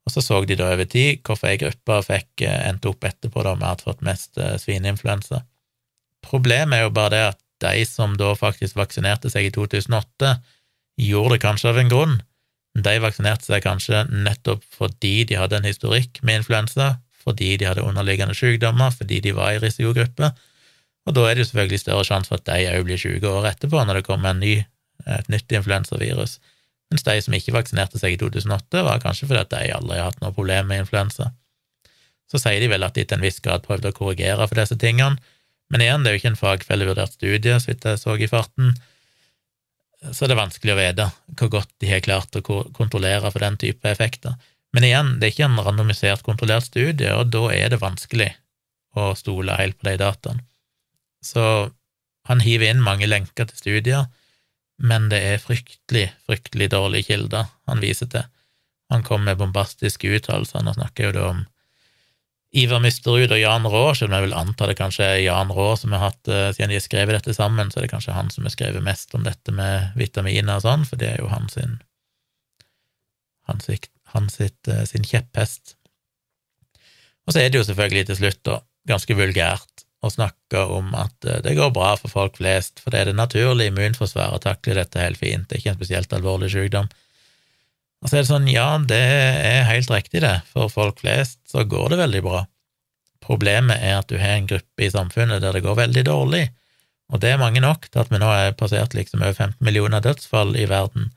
Og så så de da over tid hvorfor ei gruppe fikk eh, endt opp etterpå da med at fått mest eh, svineinfluensa. Problemet er jo bare det at de som da faktisk vaksinerte seg i 2008, gjorde det kanskje av en grunn. De vaksinerte seg kanskje nettopp fordi de hadde en historikk med influensa, fordi de hadde underliggende sykdommer, fordi de var i risikogruppe, og da er det jo selvfølgelig større sjanse for at de òg blir syke året etterpå, når det kommer ny, et nytt influensavirus mens de som ikke vaksinerte seg i 2008, var kanskje fordi at de aldri har hatt noe problem med influensa. Så sier de vel at de til en viss grad prøvde å korrigere for disse tingene, men igjen, det er jo ikke en fagfellevurdert studie, så vidt jeg så i farten, så det er vanskelig å vite hvor godt de har klart å kontrollere for den type effekter. Men igjen, det er ikke en randomisert, kontrollert studie, og da er det vanskelig å stole helt på de dataene. Så han hiver inn mange lenker til studier, men det er fryktelig, fryktelig dårlige kilder han viser til. Han kom med bombastiske uttalelser, han snakker jo da om Ivar Mysterud og Jan Raa, selv om jeg vil anta det kanskje er Jan Raa som har hatt, eh, siden de har skrevet dette sammen, så er det kanskje han som har skrevet mest om dette med vitaminer og sånn, for det er jo hans sin, han sitt, han sitt, eh, sin kjepphest. Og så er det jo selvfølgelig til slutt da ganske vulgært og snakke om at eh, det går bra for folk flest, for det er det naturlige immunforsvaret takler dette helt fint, det er ikke en spesielt alvorlig sykdom. Og så er det sånn, ja, det er helt riktig, det, for folk flest så går det veldig bra. Problemet er at du har en gruppe i samfunnet der det går veldig dårlig, og det er mange nok til at vi nå er passert liksom over 15 millioner dødsfall i verden.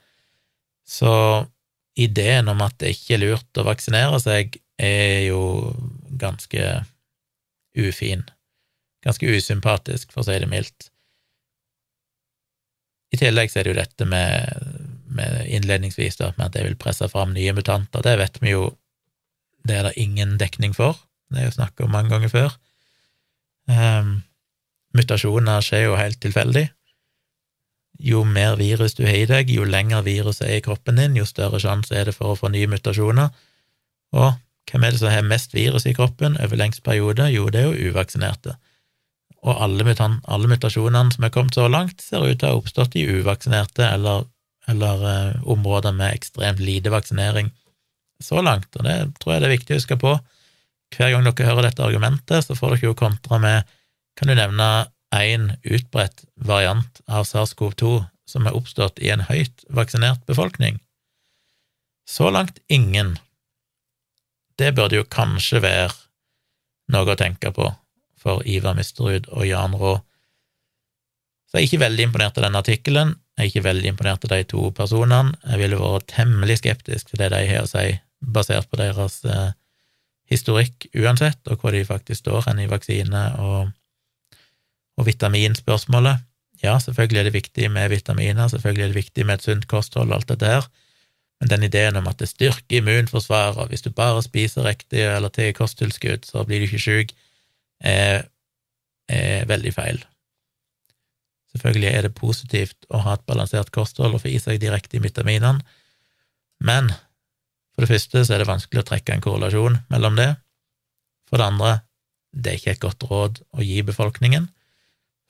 Så ideen om at det ikke er lurt å vaksinere seg, er jo ganske ufin ganske usympatisk, for å si det mildt. I tillegg så er det jo dette med, med innledningsvis da, med at jeg vil presse fram nye mutanter. Det vet vi jo det er det ingen dekning for, det er jo snakket om mange ganger før. Um, mutasjoner skjer jo helt tilfeldig. Jo mer virus du har i deg, jo lenger viruset er i kroppen din, jo større sjanse er det for å få nye mutasjoner. Og hvem er det som har mest virus i kroppen over lengst periode? Jo, det er jo uvaksinerte og alle, mutan alle, mutasjonene som er kommet så langt, ser ut til å ha oppstått i uvaksinerte eller, eller eh, områder med ekstremt lite vaksinering så langt, og det tror jeg det er viktig å huske på. Hver gang dere hører dette argumentet, så får dere jo kontra med Kan du nevne én utbredt variant av SARS-CoV-2 som er oppstått i en høyt vaksinert befolkning? Så langt ingen. Det burde jo kanskje være noe å tenke på for Ivar Misterud og Jan Rå. Så jeg er ikke veldig imponert av denne artikkelen, jeg er ikke veldig imponert av de to personene. Jeg ville vært temmelig skeptisk til det de har å si, basert på deres eh, historikk uansett, og hvor de faktisk står hen i vaksine- og, og vitaminspørsmålet. Ja, selvfølgelig er det viktig med vitaminer, selvfølgelig er det viktig med et sunt kosthold og alt dette her, men den ideen om at det styrker immunforsvaret, hvis du bare spiser riktig eller tar kosttilskudd, så blir du ikke sjuk, er, er veldig feil. Selvfølgelig er det positivt å ha et balansert kosthold og få i seg direkte i vitaminene, men for det første så er det vanskelig å trekke en korrelasjon mellom det. For det andre, det er ikke et godt råd å gi befolkningen,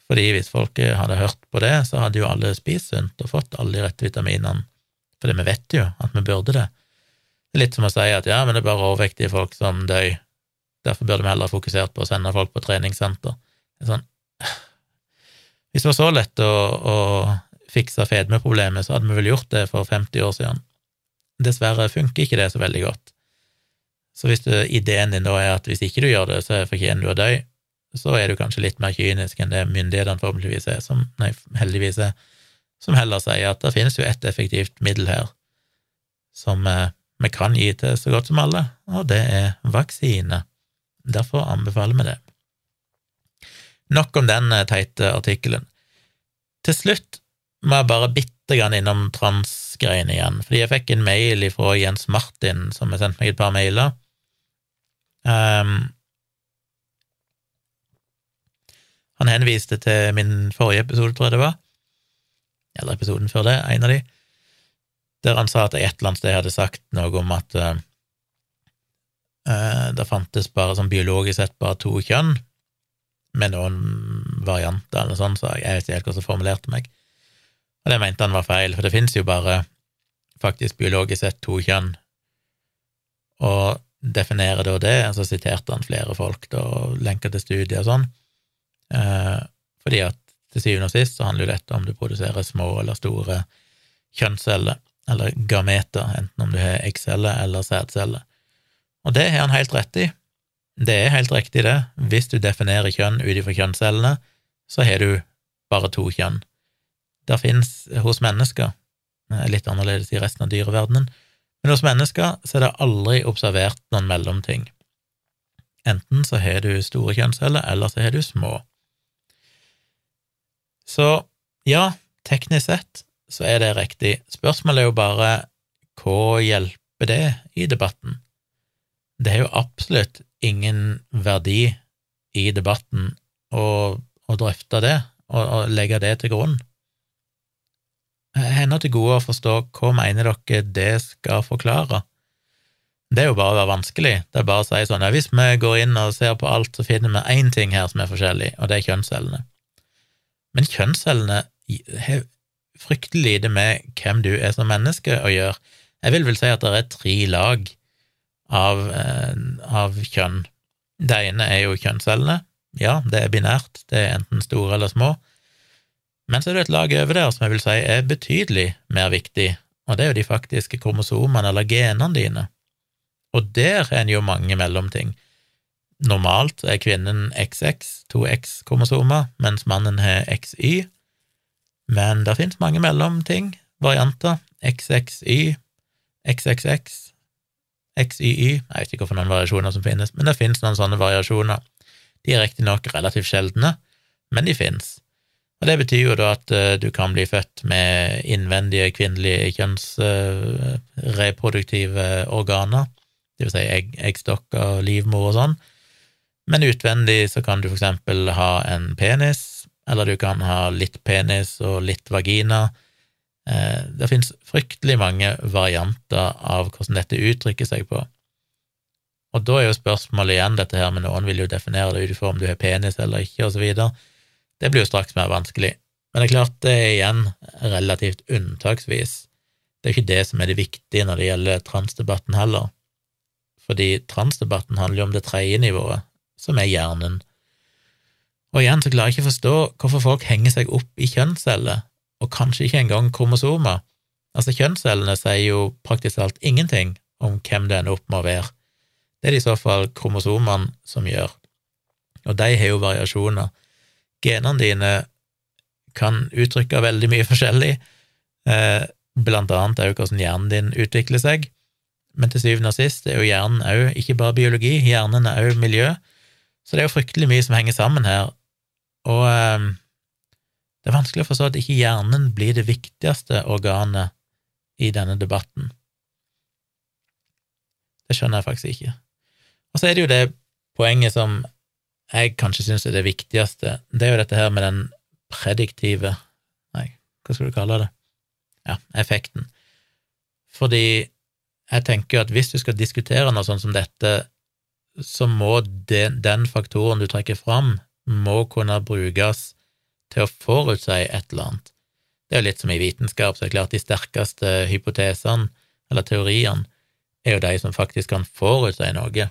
fordi hvis folket hadde hørt på det, så hadde jo alle spist sunt og fått alle de rette vitaminene, for vi vet jo at vi burde det. Det er litt som å si at ja, men det er bare overvektige folk som dør Derfor burde vi heller fokusert på å sende folk på treningssenter. Sånn, hvis det var så lett å, å fikse fedmeproblemet, så hadde vi vel gjort det for 50 år siden. Dessverre funker ikke det så veldig godt. Så hvis du, ideen din da er at hvis ikke du gjør det, så fortjener du å dø, så er du kanskje litt mer kynisk enn det myndighetene forhåpentligvis er, som, nei, heldigvis er, som heller sier at det finnes jo ett effektivt middel her som eh, vi kan gi til så godt som alle, og det er vaksine. Derfor anbefaler vi det. Nok om den eh, teite artikkelen. Til slutt må jeg bare bitte grann innom transgreiene igjen, fordi jeg fikk en mail fra Jens Martin, som har sendt meg et par mailer. Um, han henviste til min forrige episode, tror jeg det var, eller episoden før det, en av de, der han sa at jeg et eller annet sted hadde sagt noe om at uh, det fantes bare sånn biologisk sett bare to kjønn, med noen varianter eller sånn, så jeg vet ikke helt hvordan jeg formulerte meg. Og det mente han var feil, for det finnes jo bare faktisk biologisk sett to kjønn. Og definerer da det, så siterte han flere folk da, og lenka til studier og sånn, eh, fordi at til syvende og sist så handler jo dette om du produserer små eller store kjønnsceller, eller gameter, enten om du har eggceller eller sædceller. Og det har han helt rett i. Det er helt riktig, det. Hvis du definerer kjønn ut ifra kjønnscellene, så har du bare to kjønn Det finnes hos mennesker, litt annerledes i resten av dyreverdenen, men hos mennesker så er det aldri observert noen mellomting. Enten så har du store kjønnsceller, eller så har du små. Så ja, teknisk sett så er det riktig. Spørsmålet er jo bare hva hjelper det i debatten? Det er jo absolutt ingen verdi i debatten å, å drøfte det og, og legge det til grunn. Hender til gode å forstå hva mener dere det skal forklare. Det er jo bare å være vanskelig. Det er bare å si sånn ja, hvis vi går inn og ser på alt, så finner vi én ting her som er forskjellig, og det er kjønnscellene. Men kjønnscellene har fryktelig lite med hvem du er som menneske å gjøre. Jeg vil vel si at det er tre lag av, eh, av kjønn. Det ene er jo kjønnscellene. Ja, det er binært, det er enten store eller små. Men så er det et lag over der som jeg vil si er betydelig mer viktig, og det er jo de faktiske kromosomene eller genene dine. Og der er en jo mange mellomting. Normalt er kvinnen XX, to X-kromosomer, mens mannen har XY, men det finnes mange mellomting, varianter, XXY, XXX, XYY Jeg vet ikke hvorfor noen variasjoner som finnes, men det finnes noen sånne variasjoner. De er riktignok relativt sjeldne, men de finnes. Og Det betyr jo da at uh, du kan bli født med innvendige kvinnelige kjønnsreproduktive uh, organer, det vil si egg, eggstokker, livmor og sånn, men utvendig så kan du for eksempel ha en penis, eller du kan ha litt penis og litt vagina. Uh, det finnes fryktelig mange varianter av hvordan dette uttrykker seg på. Og da er jo spørsmålet igjen dette her med noen vil jo definere det ut ifra om du har penis eller ikke, videre. Det blir jo straks mer vanskelig. Men det er klart, det er igjen relativt unntaksvis. Det er ikke det som er det viktige når det gjelder transdebatten heller, fordi transdebatten handler jo om det tredje nivået, som er hjernen. Og igjen så klarer jeg ikke å forstå hvorfor folk henger seg opp i kjønnsceller, og kanskje ikke engang kromosomer. Altså, kjønnscellene sier jo praktisk alt ingenting om hvem det ender opp med å være. Det er det i så fall kromosomene som gjør, og de har jo variasjoner genene dine kan uttrykke veldig mye forskjellig, eh, blant annet òg hvordan hjernen din utvikler seg. Men til syvende og sist er jo hjernen òg ikke bare biologi, hjernen er òg miljø. Så det er jo fryktelig mye som henger sammen her, og eh, det er vanskelig å forstå at ikke hjernen blir det viktigste organet i denne debatten. Det skjønner jeg faktisk ikke. Og så er det jo det poenget som jeg kanskje syns er det viktigste, det er jo dette her med den prediktive Nei, hva skal du kalle det? Ja, effekten. Fordi jeg tenker at hvis du skal diskutere noe sånt som dette, så må den, den faktoren du trekker fram, må kunne brukes til å forutsi et eller annet. Det er jo litt som i vitenskap, så er det klart de sterkeste hypotesene, eller teoriene, er jo de som faktisk kan forutsi noe.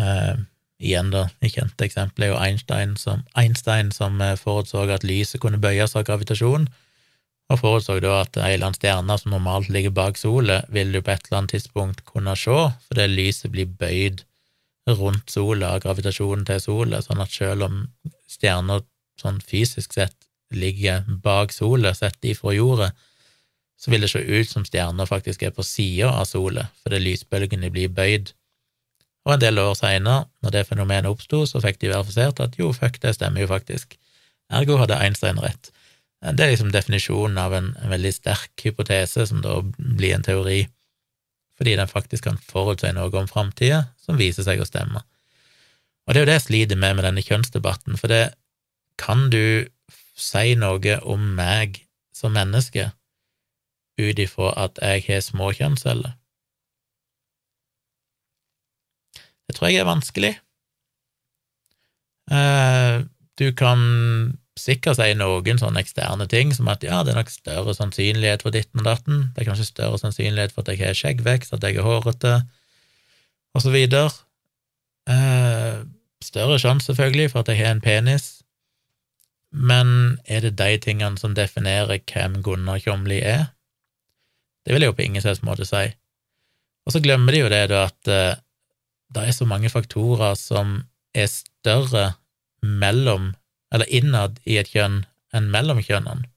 Eh, Igjen, da, et kjent eksempel er jo Einstein som, Einstein som eh, forutså at lyset kunne bøyes av gravitasjon, og forutså da at ei eller annen stjerne som normalt ligger bak sola, vil du på et eller annet tidspunkt kunne se, fordi lyset blir bøyd rundt sola av gravitasjonen til sola, sånn at selv om stjerner sånn fysisk sett ligger bak sola, sett ifra jorda, så vil det se ut som stjerner faktisk er på sida av sola, fordi lysbølgene blir bøyd Og en del år seinere, når det fenomenet oppsto, så fikk de verifisert at jo, fuck, det stemmer jo faktisk. Ergo hadde Einstein rett. Det er liksom definisjonen av en, en veldig sterk hypotese, som da blir en teori, fordi den faktisk kan forutse noe om framtida som viser seg å stemme. Og det er jo det jeg sliter med med denne kjønnsdebatten, for det kan du si noe om meg som menneske ut ifra at jeg har små kjønnsceller? Det tror jeg er vanskelig. Eh, du kan sikkert si noen sånne eksterne ting, som at ja, det er nok større sannsynlighet for ditten og datten, det er kanskje større sannsynlighet for at jeg har skjeggvekst, at jeg er hårete, og så videre. Eh, større sjanse, selvfølgelig, for at jeg har en penis, men er det de tingene som definerer hvem Gunnar Kjomli er? Det vil jeg jo på ingen slags måte si. Og så glemmer de jo det, da, at uh, det er så mange faktorer som er større mellom, eller innad i et kjønn, enn mellom kjønnene.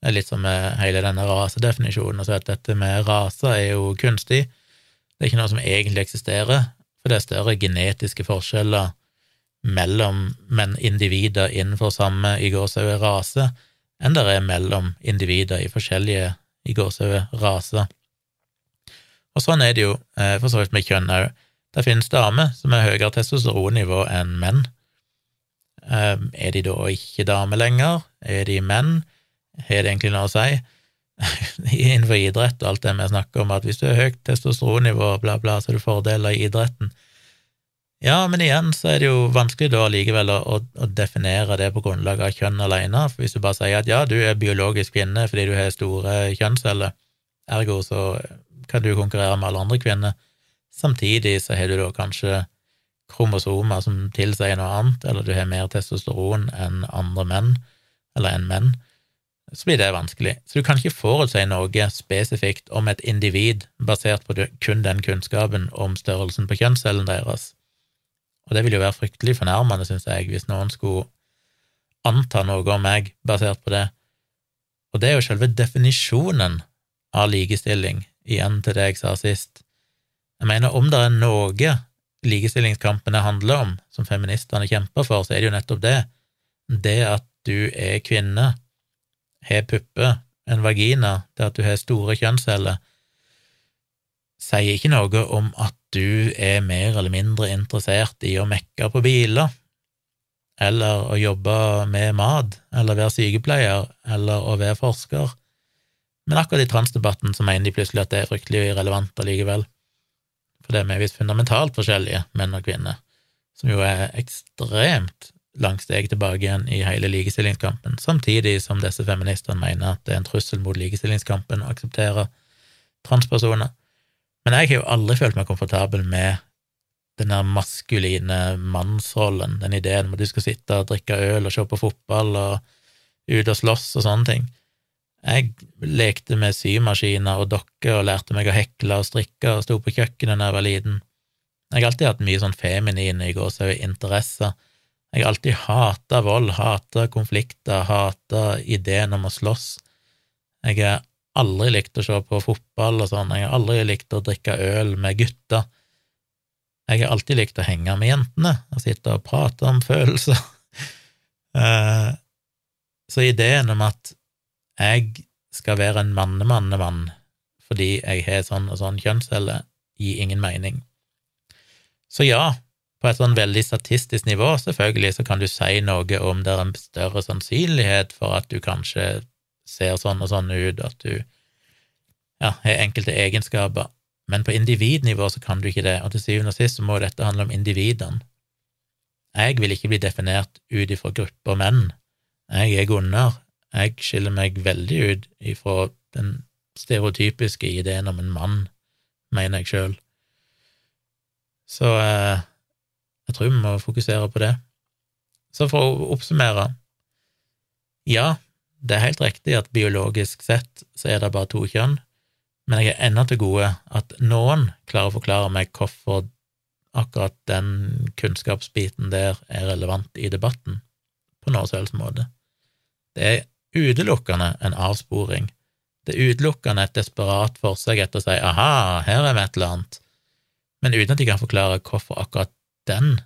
Det er litt som med hele denne rasedefinisjonen, altså at dette med raser er jo kunstig. Det er ikke noe som egentlig eksisterer, for det er større genetiske forskjeller mellom men individer innenfor samme i gåsehud rase enn det er mellom individer i forskjellige i gåsehud raser. Og sånn er det jo eh, for så vidt med kjønn òg. Det finnes damer som har høyere testosteronnivå enn menn. Eh, er de da ikke damer lenger? Er de menn? Har det egentlig noe å si? Innenfor idrett og alt det vi snakker om, at hvis du har høyt testosteronnivå, bla, bla, så er det fordeler i idretten. Ja, men igjen så er det jo vanskelig da likevel å, å, definere det på grunnlag av kjønn alene, for hvis du bare sier at ja, du er biologisk kvinne fordi du har store kjønnsceller, ergo så kan du konkurrere med alle andre kvinner, samtidig så har du da kanskje kromosomer som tilsier noe annet, eller du har mer testosteron enn andre menn, eller enn menn, så blir det vanskelig. Så du kan ikke forutsi noe spesifikt om et individ basert på kun den kunnskapen om størrelsen på kjønnscellen deres. Og det vil jo være fryktelig fornærmende, synes jeg, hvis noen skulle anta noe om meg basert på det. Og det er jo selve definisjonen av likestilling, igjen til det jeg sa sist. Jeg mener, om det er noe likestillingskampene handler om, som feministene kjemper for, så er det jo nettopp det. Det at du er kvinne, har pupper, en vagina, det at du har store kjønnsceller, sier ikke noe om at du er mer eller mindre interessert i å mekke på biler, eller å jobbe med mat, eller være sykepleier, eller å være forsker. Men akkurat i transdebatten så mener de plutselig at det er fryktelig irrelevant allikevel, for det er vi visst fundamentalt forskjellige, menn og kvinner, som jo er ekstremt langt steg tilbake igjen i hele likestillingskampen, samtidig som disse feministene mener at det er en trussel mot likestillingskampen å akseptere transpersoner. Men jeg har jo aldri følt meg komfortabel med den der maskuline mannsrollen, den ideen om at du skal sitte og drikke øl og se på fotball og ut og slåss og sånne ting. Jeg lekte med symaskiner og dokker og lærte meg å hekle og strikke og sto på kjøkkenet da jeg var liten. Jeg har alltid hatt mye sånn feminine i gåsehud interesser. Jeg har alltid hata vold, hata konflikter, hata ideen om å slåss. Jeg er aldri likt å se på fotball og sånn, jeg har aldri likt å drikke øl med gutter. Jeg har alltid likt å henge med jentene og sitte og prate om følelser. Eh, så ideen om at jeg skal være en mannemannemann fordi jeg har sånn og sånn kjønnscelle, gir ingen mening. Så ja, på et sånn veldig statistisk nivå, selvfølgelig, så kan du si noe om det er en større sannsynlighet for at du kanskje ser sånn og sånn ut, at du ja, har enkelte egenskaper, men på individnivå så kan du ikke det, og til syvende og sist så må dette handle om individene. Jeg vil ikke bli definert ut ifra grupper menn. Jeg er Gunnar. Jeg skiller meg veldig ut ifra den stereotypiske ideen om en mann, mener jeg sjøl. Så eh, jeg tror vi må fokusere på det. Så for å oppsummere, ja, det er helt riktig at biologisk sett så er det bare to kjønn, men jeg er ennå til gode at noen klarer å forklare meg hvorfor akkurat den kunnskapsbiten der er relevant i debatten, på noen som helst måte. Det er utelukkende en avsporing. Det er utelukkende et desperat forsøk etter å si aha, her er vi et eller annet. men uten at de kan forklare hvorfor akkurat den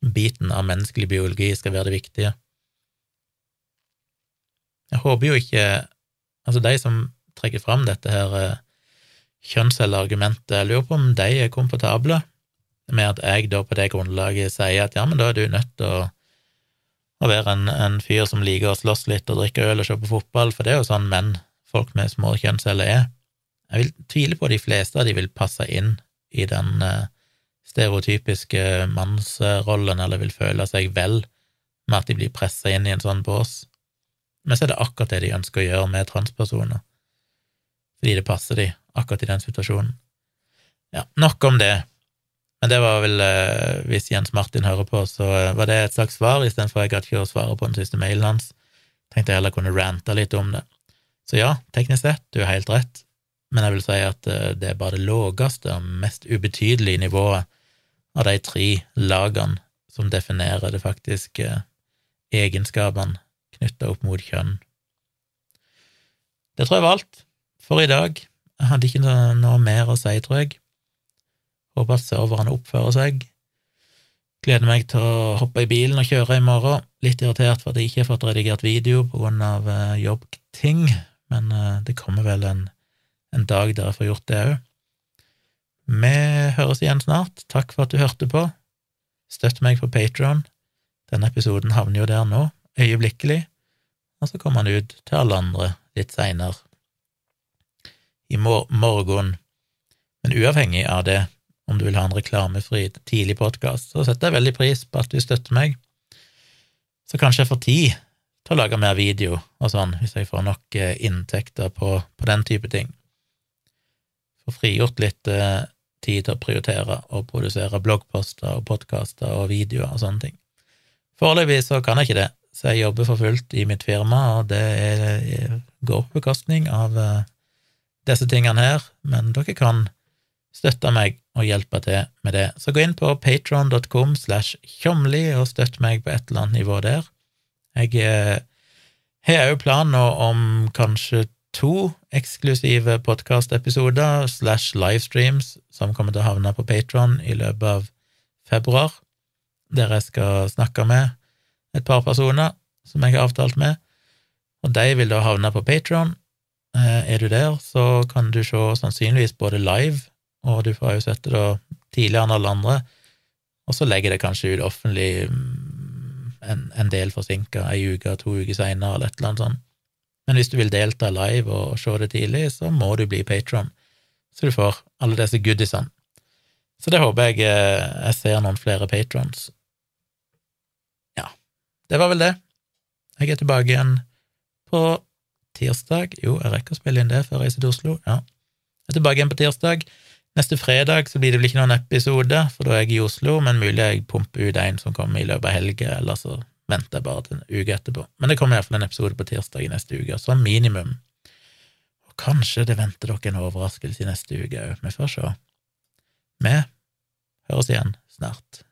biten av menneskelig biologi skal være det viktige. Jeg håper jo ikke Altså, de som trekker fram dette her eh, kjønnscelleargumentet, lurer på om de er komfortable med at jeg da på det grunnlaget sier at ja, men da er du nødt til å, å være en, en, fyr som liker å slåss litt og drikke øl og se på fotball, for det er jo sånn menn, folk med små kjønnsceller, er. Jeg vil tvile på at de fleste av de vil passe inn i den uh, stereotypiske mannsrollen, eller vil føle seg vel med at de blir pressa inn i en sånn bås. Men så er det akkurat det de ønsker å gjøre med transpersoner, fordi det passer de akkurat i den situasjonen. Ja, nok om det. Men det var vel, eh, hvis Jens Martin hører på, så eh, var det et slags svar, istedenfor jeg gadd ikke å svare på den siste mailen hans. Tenkte jeg heller kunne rante litt om det. Så ja, teknisk sett, du har helt rett, men jeg vil si at eh, det er bare det lågeste og mest ubetydelige nivået av de tre lagene som definerer det faktiske egenskapene knytta opp mot kjønn. Det tror jeg var alt for i dag. Jeg hadde ikke noe, mer å si, tror jeg. Håper at serverne oppfører seg. Gleder meg til å hoppe i bilen og kjøre i morgen. Litt irritert for at jeg ikke har fått redigert video på grunn av uh, jobbting, men uh, det kommer vel en, en, dag der jeg får gjort det òg. Vi høres igjen snart. Takk for at du hørte på. Støtt meg på Patron. Denne episoden havner jo der nå, øyeblikkelig og så kommer han ut til alle andre litt seinere i mor morgen. Men uavhengig av det, om du vil ha en reklamefri tidlig podkast, så setter jeg veldig pris på at du støtter meg. Så kanskje jeg får tid til å lage mer video og sånn, hvis jeg får nok eh, inntekter på, på den type ting. Får frigjort litt eh, tid til å prioritere og produsere bloggposter og podkaster og videoer og sånne ting. Foreløpig så kan jeg ikke det, så jeg jobber for fullt i mitt firma, og det er, går på bekostning av uh, disse tingene her, men dere kan støtte meg og hjelpe til med det. Så gå inn på patron.com slash tjomli og støtt meg på et eller annet nivå der. Jeg uh, har òg planer om kanskje to eksklusive podkastepisoder slash livestreams som kommer til å havne på Patron i løpet av februar, der jeg skal snakke med et par personer som jeg har avtalt med, og de vil da havne på Patron. Eh, er du der, så kan du se sannsynligvis både live, og du får jo sett det da tidligere enn alle andre, og så legger det kanskje ut offentlig mm, en, en del forsinka, ei uke, to uker seinere, eller et eller annet sånt. Men hvis du vil delta live og se det tidlig, så må du bli patron, så du får alle disse goodiesene. Så det håper jeg eh, jeg ser noen flere patrons det var vel det. Jeg er tilbake igjen på tirsdag. Jo, jeg rekker å spille inn det før jeg reiser til Oslo. Ja. Jeg er tilbake igjen på tirsdag. Neste fredag så blir det vel ikke noen episode, for da er jeg i Oslo, men mulig jeg pumper ut en som kommer i løpet av helga, eller så venter jeg bare til en uke etterpå. Men det kommer iallfall en episode på tirsdag i neste uke, som minimum. Og kanskje det venter dere en overraskelse i neste uke òg, vi får se. Vi høres igjen snart.